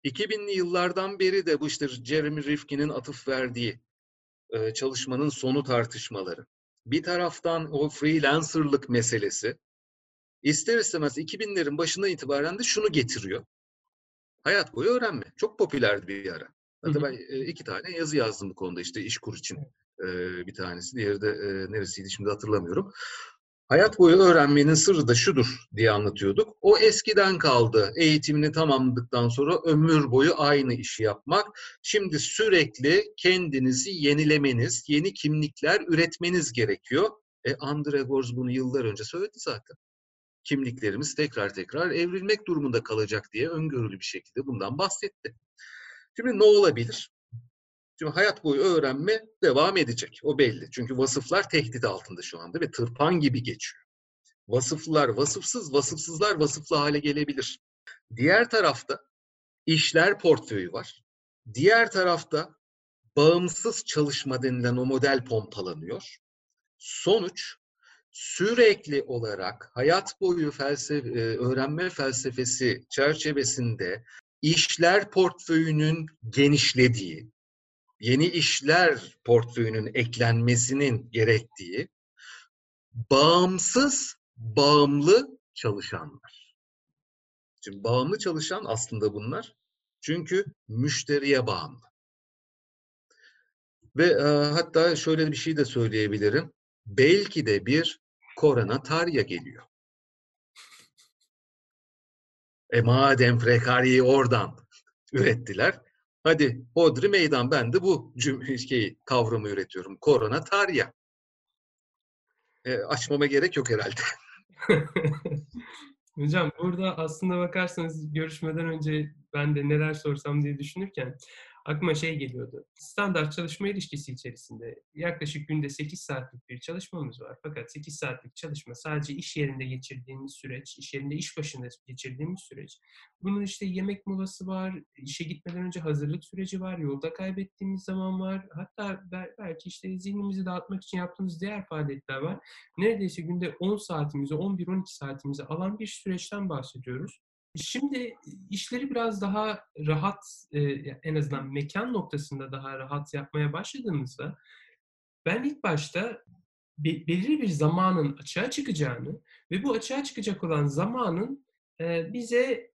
2000'li yıllardan beri de bu işte Jeremy Rifkin'in atıf verdiği çalışmanın sonu tartışmaları. Bir taraftan o freelancerlık meselesi ister istemez 2000'lerin başından itibaren de şunu getiriyor. Hayat boyu öğrenme. Çok popülerdi bir ara. Hatta ben e, iki tane yazı yazdım bu konuda işte iş kur için e, bir tanesi. Diğeri de e, neresiydi şimdi hatırlamıyorum. Hayat boyu öğrenmenin sırrı da şudur diye anlatıyorduk. O eskiden kaldı. Eğitimini tamamladıktan sonra ömür boyu aynı işi yapmak. Şimdi sürekli kendinizi yenilemeniz, yeni kimlikler üretmeniz gerekiyor. E Andre Gorz bunu yıllar önce söyledi zaten. Kimliklerimiz tekrar tekrar evrilmek durumunda kalacak diye öngörülü bir şekilde bundan bahsetti. Şimdi ne olabilir? Şimdi hayat boyu öğrenme devam edecek. O belli. Çünkü vasıflar tehdit altında şu anda ve tırpan gibi geçiyor. Vasıflar vasıfsız, vasıfsızlar vasıflı hale gelebilir. Diğer tarafta işler portföyü var. Diğer tarafta bağımsız çalışma denilen o model pompalanıyor. Sonuç sürekli olarak hayat boyu felsefe, öğrenme felsefesi çerçevesinde işler portföyünün genişlediği, yeni işler portföyünün eklenmesinin gerektiği bağımsız, bağımlı çalışanlar. Şimdi bağımlı çalışan aslında bunlar. Çünkü müşteriye bağımlı. Ve e, hatta şöyle bir şey de söyleyebilirim. Belki de bir koronatarya geliyor. E madem Frekari'yi oradan ürettiler, Hadi Hodri meydan ben de bu cümleyi kavramı üretiyorum. Korona tarya. E, açmama gerek yok herhalde. [LAUGHS] Hocam burada aslında bakarsanız görüşmeden önce ben de neler sorsam diye düşünürken aklıma şey geliyordu. Standart çalışma ilişkisi içerisinde yaklaşık günde 8 saatlik bir çalışmamız var. Fakat 8 saatlik çalışma sadece iş yerinde geçirdiğimiz süreç, iş yerinde iş başında geçirdiğimiz süreç. Bunun işte yemek molası var, işe gitmeden önce hazırlık süreci var, yolda kaybettiğimiz zaman var. Hatta belki işte zihnimizi dağıtmak için yaptığımız diğer faaliyetler var. Neredeyse günde 10 saatimizi, 11-12 saatimizi alan bir süreçten bahsediyoruz. Şimdi işleri biraz daha rahat, en azından mekan noktasında daha rahat yapmaya başladığımızda ben ilk başta belirli bir zamanın açığa çıkacağını ve bu açığa çıkacak olan zamanın bize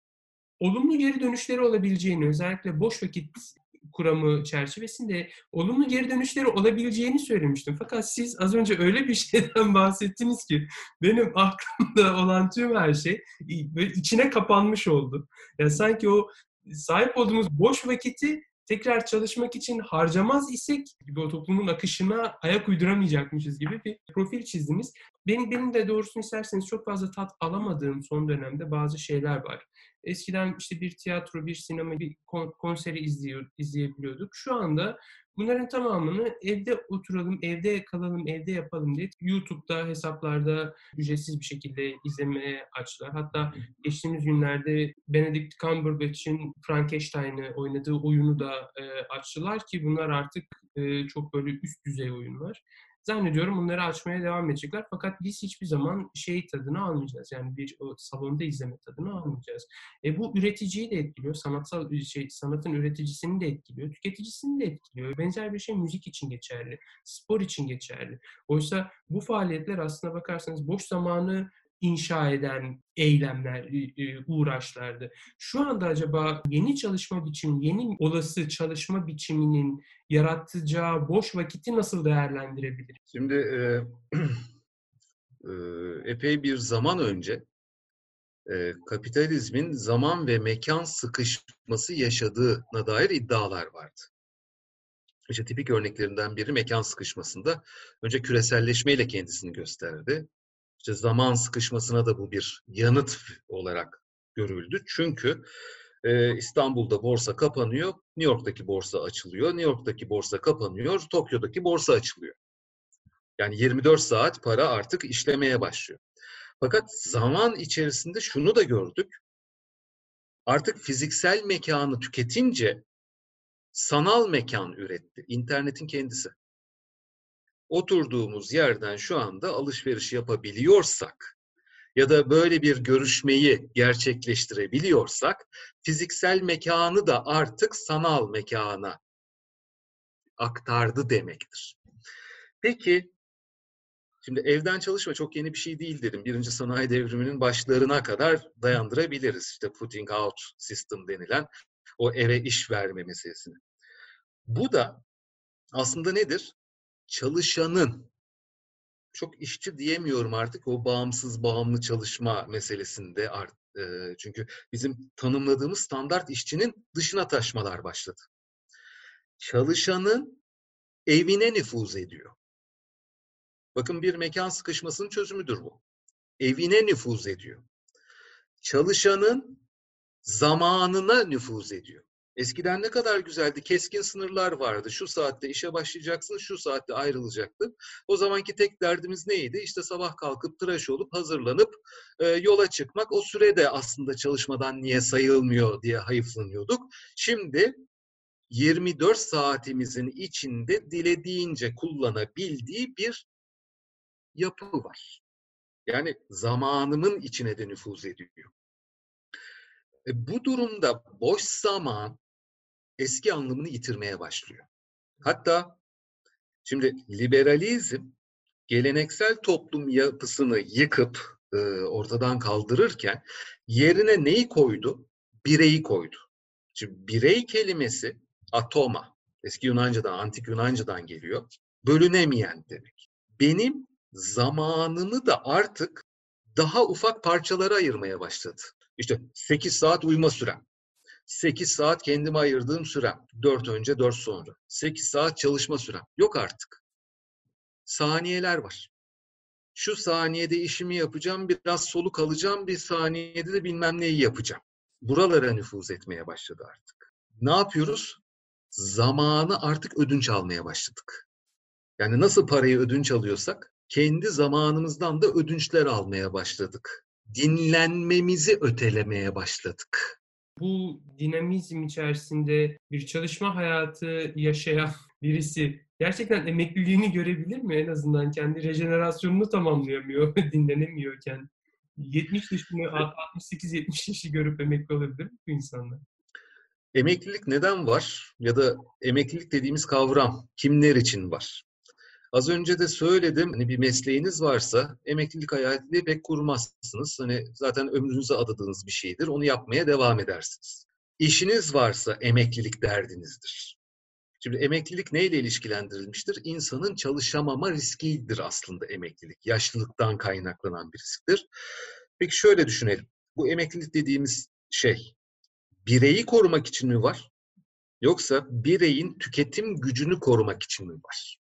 olumlu geri dönüşleri olabileceğini, özellikle boş vakit kuramı çerçevesinde olumlu geri dönüşleri olabileceğini söylemiştim. Fakat siz az önce öyle bir [LAUGHS] şeyden bahsettiniz ki benim [LAUGHS] aklımda olan tüm her şey içine kapanmış oldu. Yani sanki o sahip olduğumuz boş vakiti tekrar çalışmak için harcamaz isek o toplumun akışına ayak uyduramayacakmışız gibi bir profil çizdiniz. Benim, benim de doğrusunu isterseniz çok fazla tat alamadığım son dönemde bazı şeyler var. Eskiden işte bir tiyatro, bir sinema, bir konseri izliyor, izleyebiliyorduk. Şu anda bunların tamamını evde oturalım, evde kalalım, evde yapalım diye YouTube'da, hesaplarda ücretsiz bir şekilde izlemeye açtılar. Hatta geçtiğimiz günlerde Benedict Cumberbatch'in Frankenstein'ı oynadığı oyunu da e, açtılar ki bunlar artık e, çok böyle üst düzey oyunlar. Zannediyorum bunları açmaya devam edecekler. Fakat biz hiçbir zaman şey tadını almayacağız. Yani bir o salonda izleme tadını almayacağız. E bu üreticiyi de etkiliyor. Sanatsal şey sanatın üreticisini de etkiliyor. Tüketicisini de etkiliyor. Benzer bir şey müzik için geçerli. Spor için geçerli. Oysa bu faaliyetler aslına bakarsanız boş zamanı inşa eden eylemler, uğraşlardı. Şu anda acaba yeni çalışma biçimi, yeni olası çalışma biçiminin yaratacağı boş vakiti nasıl değerlendirebilir? Şimdi e, [CLEARS THROAT] e, epey bir zaman önce e, kapitalizmin zaman ve mekan sıkışması yaşadığına dair iddialar vardı. İşte tipik örneklerinden biri mekan sıkışmasında önce küreselleşmeyle kendisini gösterdi. İşte zaman sıkışmasına da bu bir yanıt olarak görüldü. Çünkü e, İstanbul'da borsa kapanıyor, New York'taki borsa açılıyor, New York'taki borsa kapanıyor, Tokyo'daki borsa açılıyor. Yani 24 saat para artık işlemeye başlıyor. Fakat zaman içerisinde şunu da gördük. Artık fiziksel mekanı tüketince sanal mekan üretti. İnternetin kendisi oturduğumuz yerden şu anda alışveriş yapabiliyorsak ya da böyle bir görüşmeyi gerçekleştirebiliyorsak fiziksel mekanı da artık sanal mekana aktardı demektir. Peki Şimdi evden çalışma çok yeni bir şey değil dedim. Birinci sanayi devriminin başlarına kadar dayandırabiliriz. İşte putting out system denilen o eve iş verme meselesini. Bu da aslında nedir? Çalışanın çok işçi diyemiyorum artık o bağımsız bağımlı çalışma meselesinde art, e, çünkü bizim tanımladığımız standart işçinin dışına taşmalar başladı. Çalışanın evine nüfuz ediyor. Bakın bir mekan sıkışmasının çözümüdür bu. Evine nüfuz ediyor. Çalışanın zamanına nüfuz ediyor. Eskiden ne kadar güzeldi. Keskin sınırlar vardı. Şu saatte işe başlayacaksın, şu saatte ayrılacaktın. O zamanki tek derdimiz neydi? İşte sabah kalkıp tıraş olup hazırlanıp e, yola çıkmak. O sürede aslında çalışmadan niye sayılmıyor diye hayıflanıyorduk. Şimdi 24 saatimizin içinde dilediğince kullanabildiği bir yapı var. Yani zamanımın içine de nüfuz ediyor. E, bu durumda boş zaman eski anlamını yitirmeye başlıyor. Hatta şimdi liberalizm geleneksel toplum yapısını yıkıp e, ortadan kaldırırken yerine neyi koydu? Bireyi koydu. Şimdi birey kelimesi atoma, eski Yunanca'dan, antik Yunanca'dan geliyor. Bölünemeyen demek. Benim zamanımı da artık daha ufak parçalara ayırmaya başladı. İşte 8 saat uyuma sürem. 8 saat kendime ayırdığım sürem. 4 önce 4 sonra. 8 saat çalışma sürem. Yok artık. Saniyeler var. Şu saniyede işimi yapacağım, biraz soluk alacağım, bir saniyede de bilmem neyi yapacağım. Buralara nüfuz etmeye başladı artık. Ne yapıyoruz? Zamanı artık ödünç almaya başladık. Yani nasıl parayı ödünç alıyorsak, kendi zamanımızdan da ödünçler almaya başladık dinlenmemizi ötelemeye başladık. Bu dinamizm içerisinde bir çalışma hayatı yaşayan [LAUGHS] birisi gerçekten emekliliğini görebilir mi? En azından kendi rejenerasyonunu tamamlayamıyor, [LAUGHS] dinlenemiyorken. 70 yaşını, 68-70 yaşı görüp emekli olabilir mi bu insanlar? Emeklilik neden var? Ya da emeklilik dediğimiz kavram kimler için var? Az önce de söyledim hani bir mesleğiniz varsa emeklilik hayatını pek kurmazsınız. Hani zaten ömrünüze adadığınız bir şeydir. Onu yapmaya devam edersiniz. İşiniz varsa emeklilik derdinizdir. Şimdi emeklilik neyle ilişkilendirilmiştir? İnsanın çalışamama riskidir aslında emeklilik. Yaşlılıktan kaynaklanan bir risktir. Peki şöyle düşünelim. Bu emeklilik dediğimiz şey bireyi korumak için mi var? Yoksa bireyin tüketim gücünü korumak için mi var?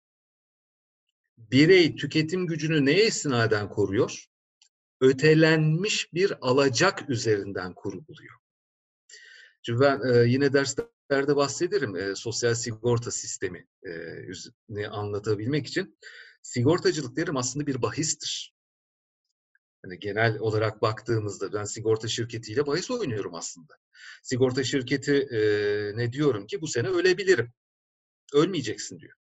Birey tüketim gücünü neye istinaden koruyor? Ötelenmiş bir alacak üzerinden kuruluyor. Çünkü ben e, yine derslerde bahsederim e, sosyal sigorta sistemi e, anlatabilmek için. Sigortacılık derim aslında bir bahistir. Hani genel olarak baktığımızda ben sigorta şirketiyle bahis oynuyorum aslında. Sigorta şirketi e, ne diyorum ki bu sene ölebilirim. Ölmeyeceksin diyor.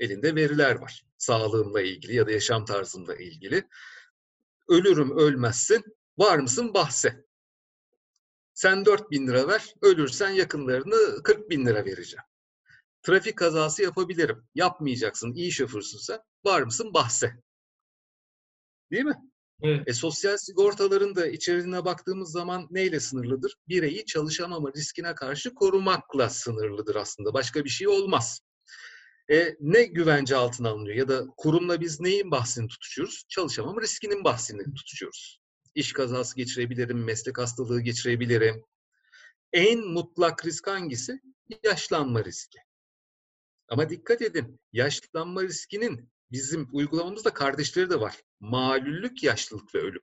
Elinde veriler var. Sağlığımla ilgili ya da yaşam tarzımla ilgili. Ölürüm ölmezsin. Var mısın bahse. Sen 4 bin lira ver, ölürsen yakınlarını 40 bin lira vereceğim. Trafik kazası yapabilirim. Yapmayacaksın, iyi şoförsün sen. Var mısın bahse. Değil mi? Evet. E, sosyal sigortaların da içeriğine baktığımız zaman neyle sınırlıdır? Bireyi çalışamama riskine karşı korumakla sınırlıdır aslında. Başka bir şey olmaz. E, ne güvence altına alınıyor? Ya da kurumla biz neyin bahsini tutuşuyoruz? Çalışamama riskinin bahsini tutuşuyoruz. İş kazası geçirebilirim, meslek hastalığı geçirebilirim. En mutlak risk hangisi? Yaşlanma riski. Ama dikkat edin, yaşlanma riskinin bizim uygulamamızda kardeşleri de var. Malüllük, yaşlılık ve ölüm.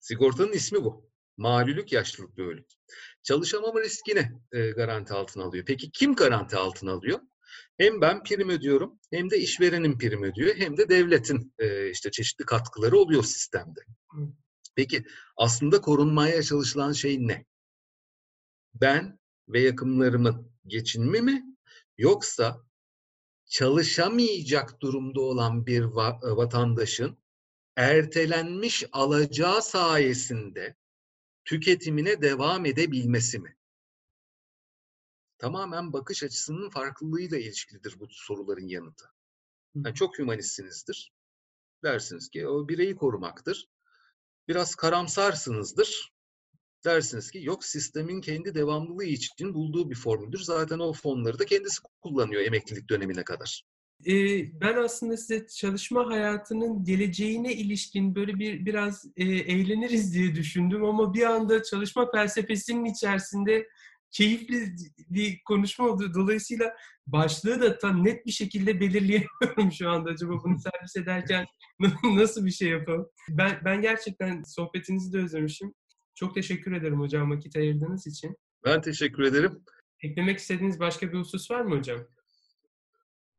Sigortanın ismi bu. Malüllük, yaşlılık ve ölüm. Çalışamama riskini e, garanti altına alıyor. Peki kim garanti altına alıyor? Hem ben prim ödüyorum, hem de işverenin prim ödüyor, hem de devletin e, işte çeşitli katkıları oluyor sistemde. Peki aslında korunmaya çalışılan şey ne? Ben ve yakınlarımın geçinme mi yoksa çalışamayacak durumda olan bir va- vatandaşın ertelenmiş alacağı sayesinde tüketimine devam edebilmesi mi? Tamamen bakış açısının farklılığıyla ilişkilidir bu soruların yanıtı. Yani çok hümanistsinizdir. Dersiniz ki o bireyi korumaktır. Biraz karamsarsınızdır. Dersiniz ki yok sistemin kendi devamlılığı için bulduğu bir formüldür. Zaten o fonları da kendisi kullanıyor emeklilik dönemine kadar. Ee, ben aslında size çalışma hayatının geleceğine ilişkin böyle bir biraz e, eğleniriz diye düşündüm ama bir anda çalışma felsefesinin içerisinde keyifli bir konuşma oldu. Dolayısıyla başlığı da tam net bir şekilde belirleyemiyorum şu anda. Acaba bunu servis ederken nasıl bir şey yapalım? Ben, ben gerçekten sohbetinizi de özlemişim. Çok teşekkür ederim hocam vakit ayırdığınız için. Ben teşekkür ederim. Eklemek istediğiniz başka bir husus var mı hocam?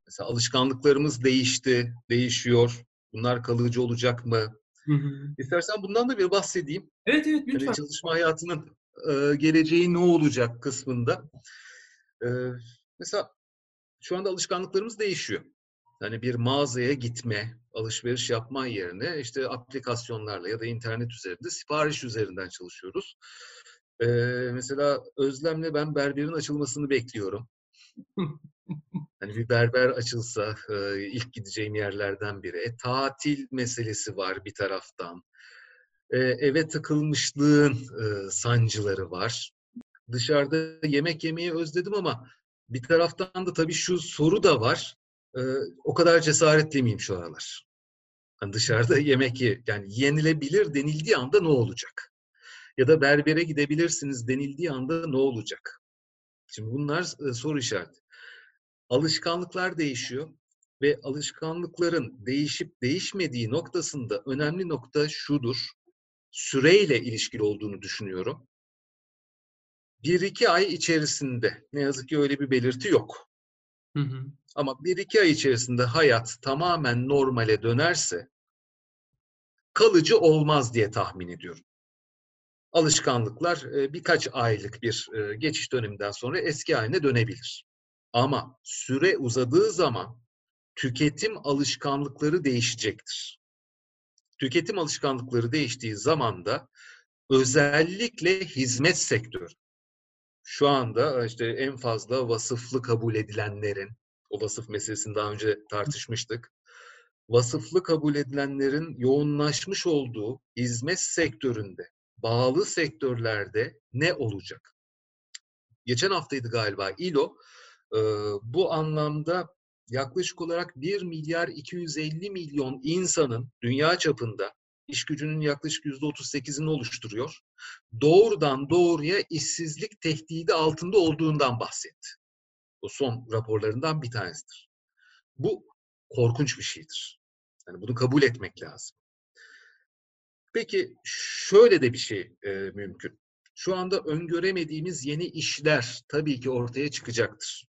Mesela alışkanlıklarımız değişti, değişiyor. Bunlar kalıcı olacak mı? Hı hı. İstersen bundan da bir bahsedeyim. Evet evet Yani lütfen. çalışma hayatının e, geleceği ne olacak kısmında. E, mesela şu anda alışkanlıklarımız değişiyor. Yani bir mağazaya gitme, alışveriş yapma yerine işte aplikasyonlarla ya da internet üzerinde sipariş üzerinden çalışıyoruz. E, mesela Özlem'le ben berberin açılmasını bekliyorum. [LAUGHS] Hani bir berber açılsa e, ilk gideceğim yerlerden biri. E, tatil meselesi var bir taraftan. Eve tıkılmışlığın sancıları var. Dışarıda yemek yemeyi özledim ama bir taraftan da tabii şu soru da var. O kadar cesaretli miyim şu aralar? Hani dışarıda [LAUGHS] yemek ye, yani yenilebilir denildiği anda ne olacak? Ya da berbere gidebilirsiniz denildiği anda ne olacak? Şimdi bunlar soru işareti. Alışkanlıklar değişiyor ve alışkanlıkların değişip değişmediği noktasında önemli nokta şudur. Süreyle ilişkili olduğunu düşünüyorum. Bir iki ay içerisinde ne yazık ki öyle bir belirti yok. Hı hı. Ama bir iki ay içerisinde hayat tamamen normale dönerse kalıcı olmaz diye tahmin ediyorum. Alışkanlıklar e, birkaç aylık bir e, geçiş döneminden sonra eski haline dönebilir. Ama süre uzadığı zaman tüketim alışkanlıkları değişecektir. Tüketim alışkanlıkları değiştiği zaman da özellikle hizmet sektörü şu anda işte en fazla vasıflı kabul edilenlerin o vasıf meselesini daha önce tartışmıştık. Vasıflı kabul edilenlerin yoğunlaşmış olduğu hizmet sektöründe, bağlı sektörlerde ne olacak? Geçen haftaydı galiba İLO e, bu anlamda yaklaşık olarak 1 milyar 250 milyon insanın dünya çapında iş gücünün yaklaşık %38'ini oluşturuyor. Doğrudan doğruya işsizlik tehdidi altında olduğundan bahsetti. Bu son raporlarından bir tanesidir. Bu korkunç bir şeydir. Yani bunu kabul etmek lazım. Peki şöyle de bir şey e, mümkün. Şu anda öngöremediğimiz yeni işler tabii ki ortaya çıkacaktır.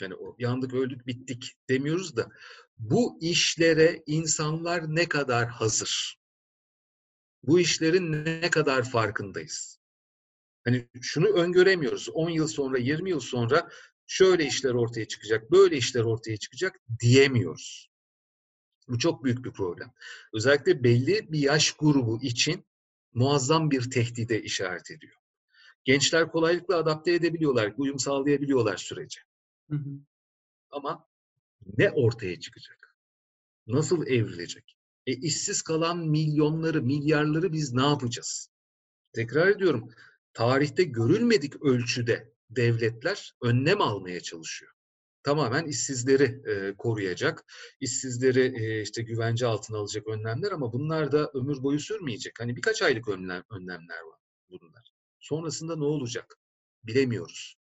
Yani yandık, öldük, bittik demiyoruz da bu işlere insanlar ne kadar hazır? Bu işlerin ne kadar farkındayız? Hani şunu öngöremiyoruz. 10 yıl sonra, 20 yıl sonra şöyle işler ortaya çıkacak, böyle işler ortaya çıkacak diyemiyoruz. Bu çok büyük bir problem. Özellikle belli bir yaş grubu için muazzam bir tehdide işaret ediyor. Gençler kolaylıkla adapte edebiliyorlar, uyum sağlayabiliyorlar sürece. Hı hı. Ama ne ortaya çıkacak? Nasıl evrilecek? E işsiz kalan milyonları, milyarları biz ne yapacağız? Tekrar ediyorum, tarihte görülmedik ölçüde devletler önlem almaya çalışıyor. Tamamen işsizleri e, koruyacak, işsizleri e, işte güvence altına alacak önlemler ama bunlar da ömür boyu sürmeyecek. Hani birkaç aylık önlem, önlemler var bunlar. Sonrasında ne olacak? Bilemiyoruz.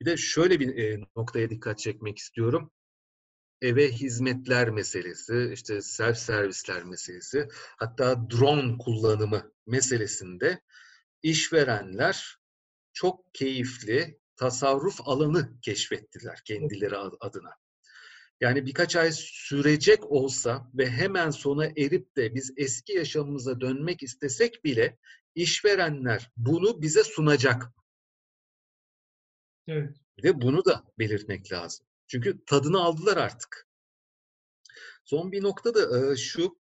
Bir de şöyle bir e, noktaya dikkat çekmek istiyorum. Eve hizmetler meselesi, işte self servisler meselesi, hatta drone kullanımı meselesinde işverenler çok keyifli tasarruf alanı keşfettiler kendileri adına. Yani birkaç ay sürecek olsa ve hemen sona erip de biz eski yaşamımıza dönmek istesek bile işverenler bunu bize sunacak. Evet. Ve bunu da belirtmek lazım. Çünkü tadını aldılar artık. Son bir nokta da şu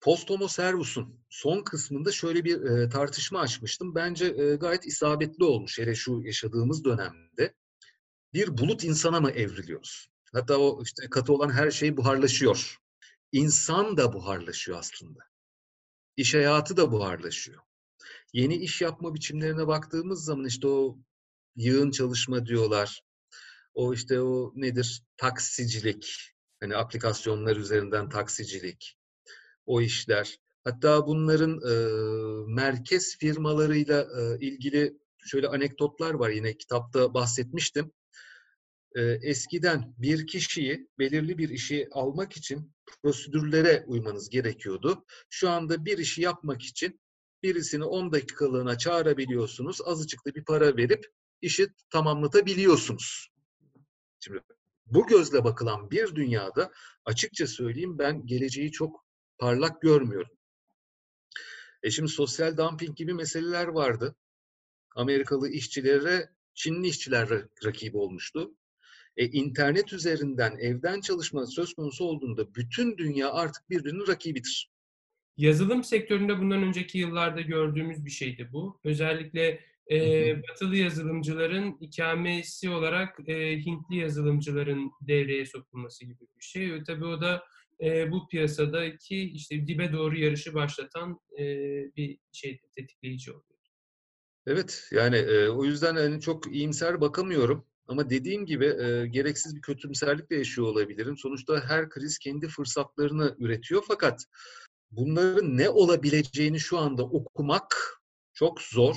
Post Homo Servus'un son kısmında şöyle bir tartışma açmıştım. Bence gayet isabetli olmuş hele şu yaşadığımız dönemde. Bir bulut insana mı evriliyoruz? Hatta o işte katı olan her şey buharlaşıyor. İnsan da buharlaşıyor aslında. İş hayatı da buharlaşıyor. Yeni iş yapma biçimlerine baktığımız zaman işte o yığın çalışma diyorlar. O işte o nedir? Taksicilik. Hani aplikasyonlar üzerinden taksicilik o işler. Hatta bunların e, merkez firmalarıyla e, ilgili şöyle anekdotlar var yine kitapta bahsetmiştim. E, eskiden bir kişiyi belirli bir işi almak için prosedürlere uymanız gerekiyordu. Şu anda bir işi yapmak için birisini 10 dakikalığına çağırabiliyorsunuz. Azıcık da bir para verip işi tamamlatabiliyorsunuz. Şimdi bu gözle bakılan bir dünyada açıkça söyleyeyim ben geleceği çok parlak görmüyorum. E şimdi sosyal dumping gibi meseleler vardı. Amerikalı işçilere Çinli işçiler rakibi olmuştu. E, internet üzerinden evden çalışma söz konusu olduğunda bütün dünya artık birbirinin rakibidir. Yazılım sektöründe bundan önceki yıllarda gördüğümüz bir şeydi bu. Özellikle e, batılı yazılımcıların ikamesi olarak e, Hintli yazılımcıların devreye sokulması gibi bir şey. Ve tabii o da e, bu piyasadaki işte dibe doğru yarışı başlatan e, bir şey tetikleyici oluyor. Evet yani e, o yüzden hani çok iyimser bakamıyorum. Ama dediğim gibi e, gereksiz bir kötümserlikle yaşıyor olabilirim. Sonuçta her kriz kendi fırsatlarını üretiyor fakat bunların ne olabileceğini şu anda okumak çok zor.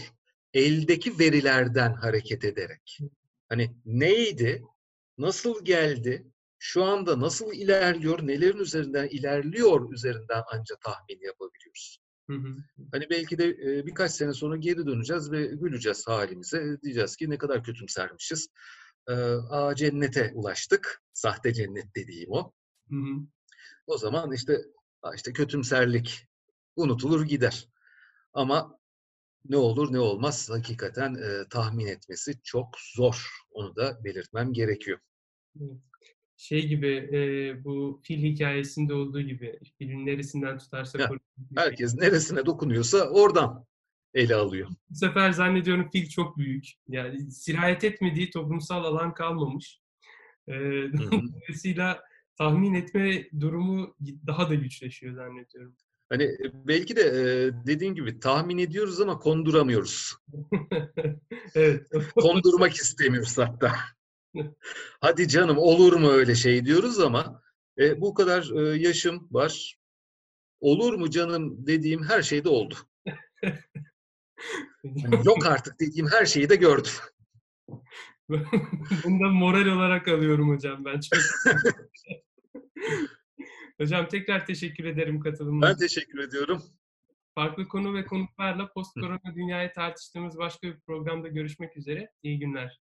Eldeki verilerden hareket ederek. Hani neydi, nasıl geldi, şu anda nasıl ilerliyor, nelerin üzerinden ilerliyor üzerinden ancak tahmin yapabiliyoruz. Hı hı. Hani belki de birkaç sene sonra geri döneceğiz ve güleceğiz halimize. Diyeceğiz ki ne kadar kötümsermişiz. Aa cennete ulaştık. Sahte cennet dediğim o. Hı hı. O zaman işte işte kötümserlik unutulur gider. Ama ne olur ne olmaz hakikaten e, tahmin etmesi çok zor. Onu da belirtmem gerekiyor. Şey gibi e, bu fil hikayesinde olduğu gibi filin neresinden tutarsa ya, herkes neresine dokunuyorsa oradan ele alıyor. Bu sefer zannediyorum fil çok büyük. Yani sirayet etmediği toplumsal alan kalmamış. E, [LAUGHS] dolayısıyla tahmin etme durumu daha da güçleşiyor zannediyorum. Hani belki de dediğin gibi tahmin ediyoruz ama konduramıyoruz. [LAUGHS] evet. [LAUGHS] Kondurmak istemiyoruz hatta. [LAUGHS] Hadi canım olur mu öyle şey diyoruz ama e, bu kadar e, yaşım var. Olur mu canım dediğim her şey de oldu. Yani yok artık dediğim her şeyi de gördüm. Bunu da moral olarak alıyorum hocam ben. Çok... hocam tekrar teşekkür ederim katılımınız. Ben teşekkür ediyorum. Farklı konu ve konuklarla post korona dünyayı tartıştığımız başka bir programda görüşmek üzere. İyi günler.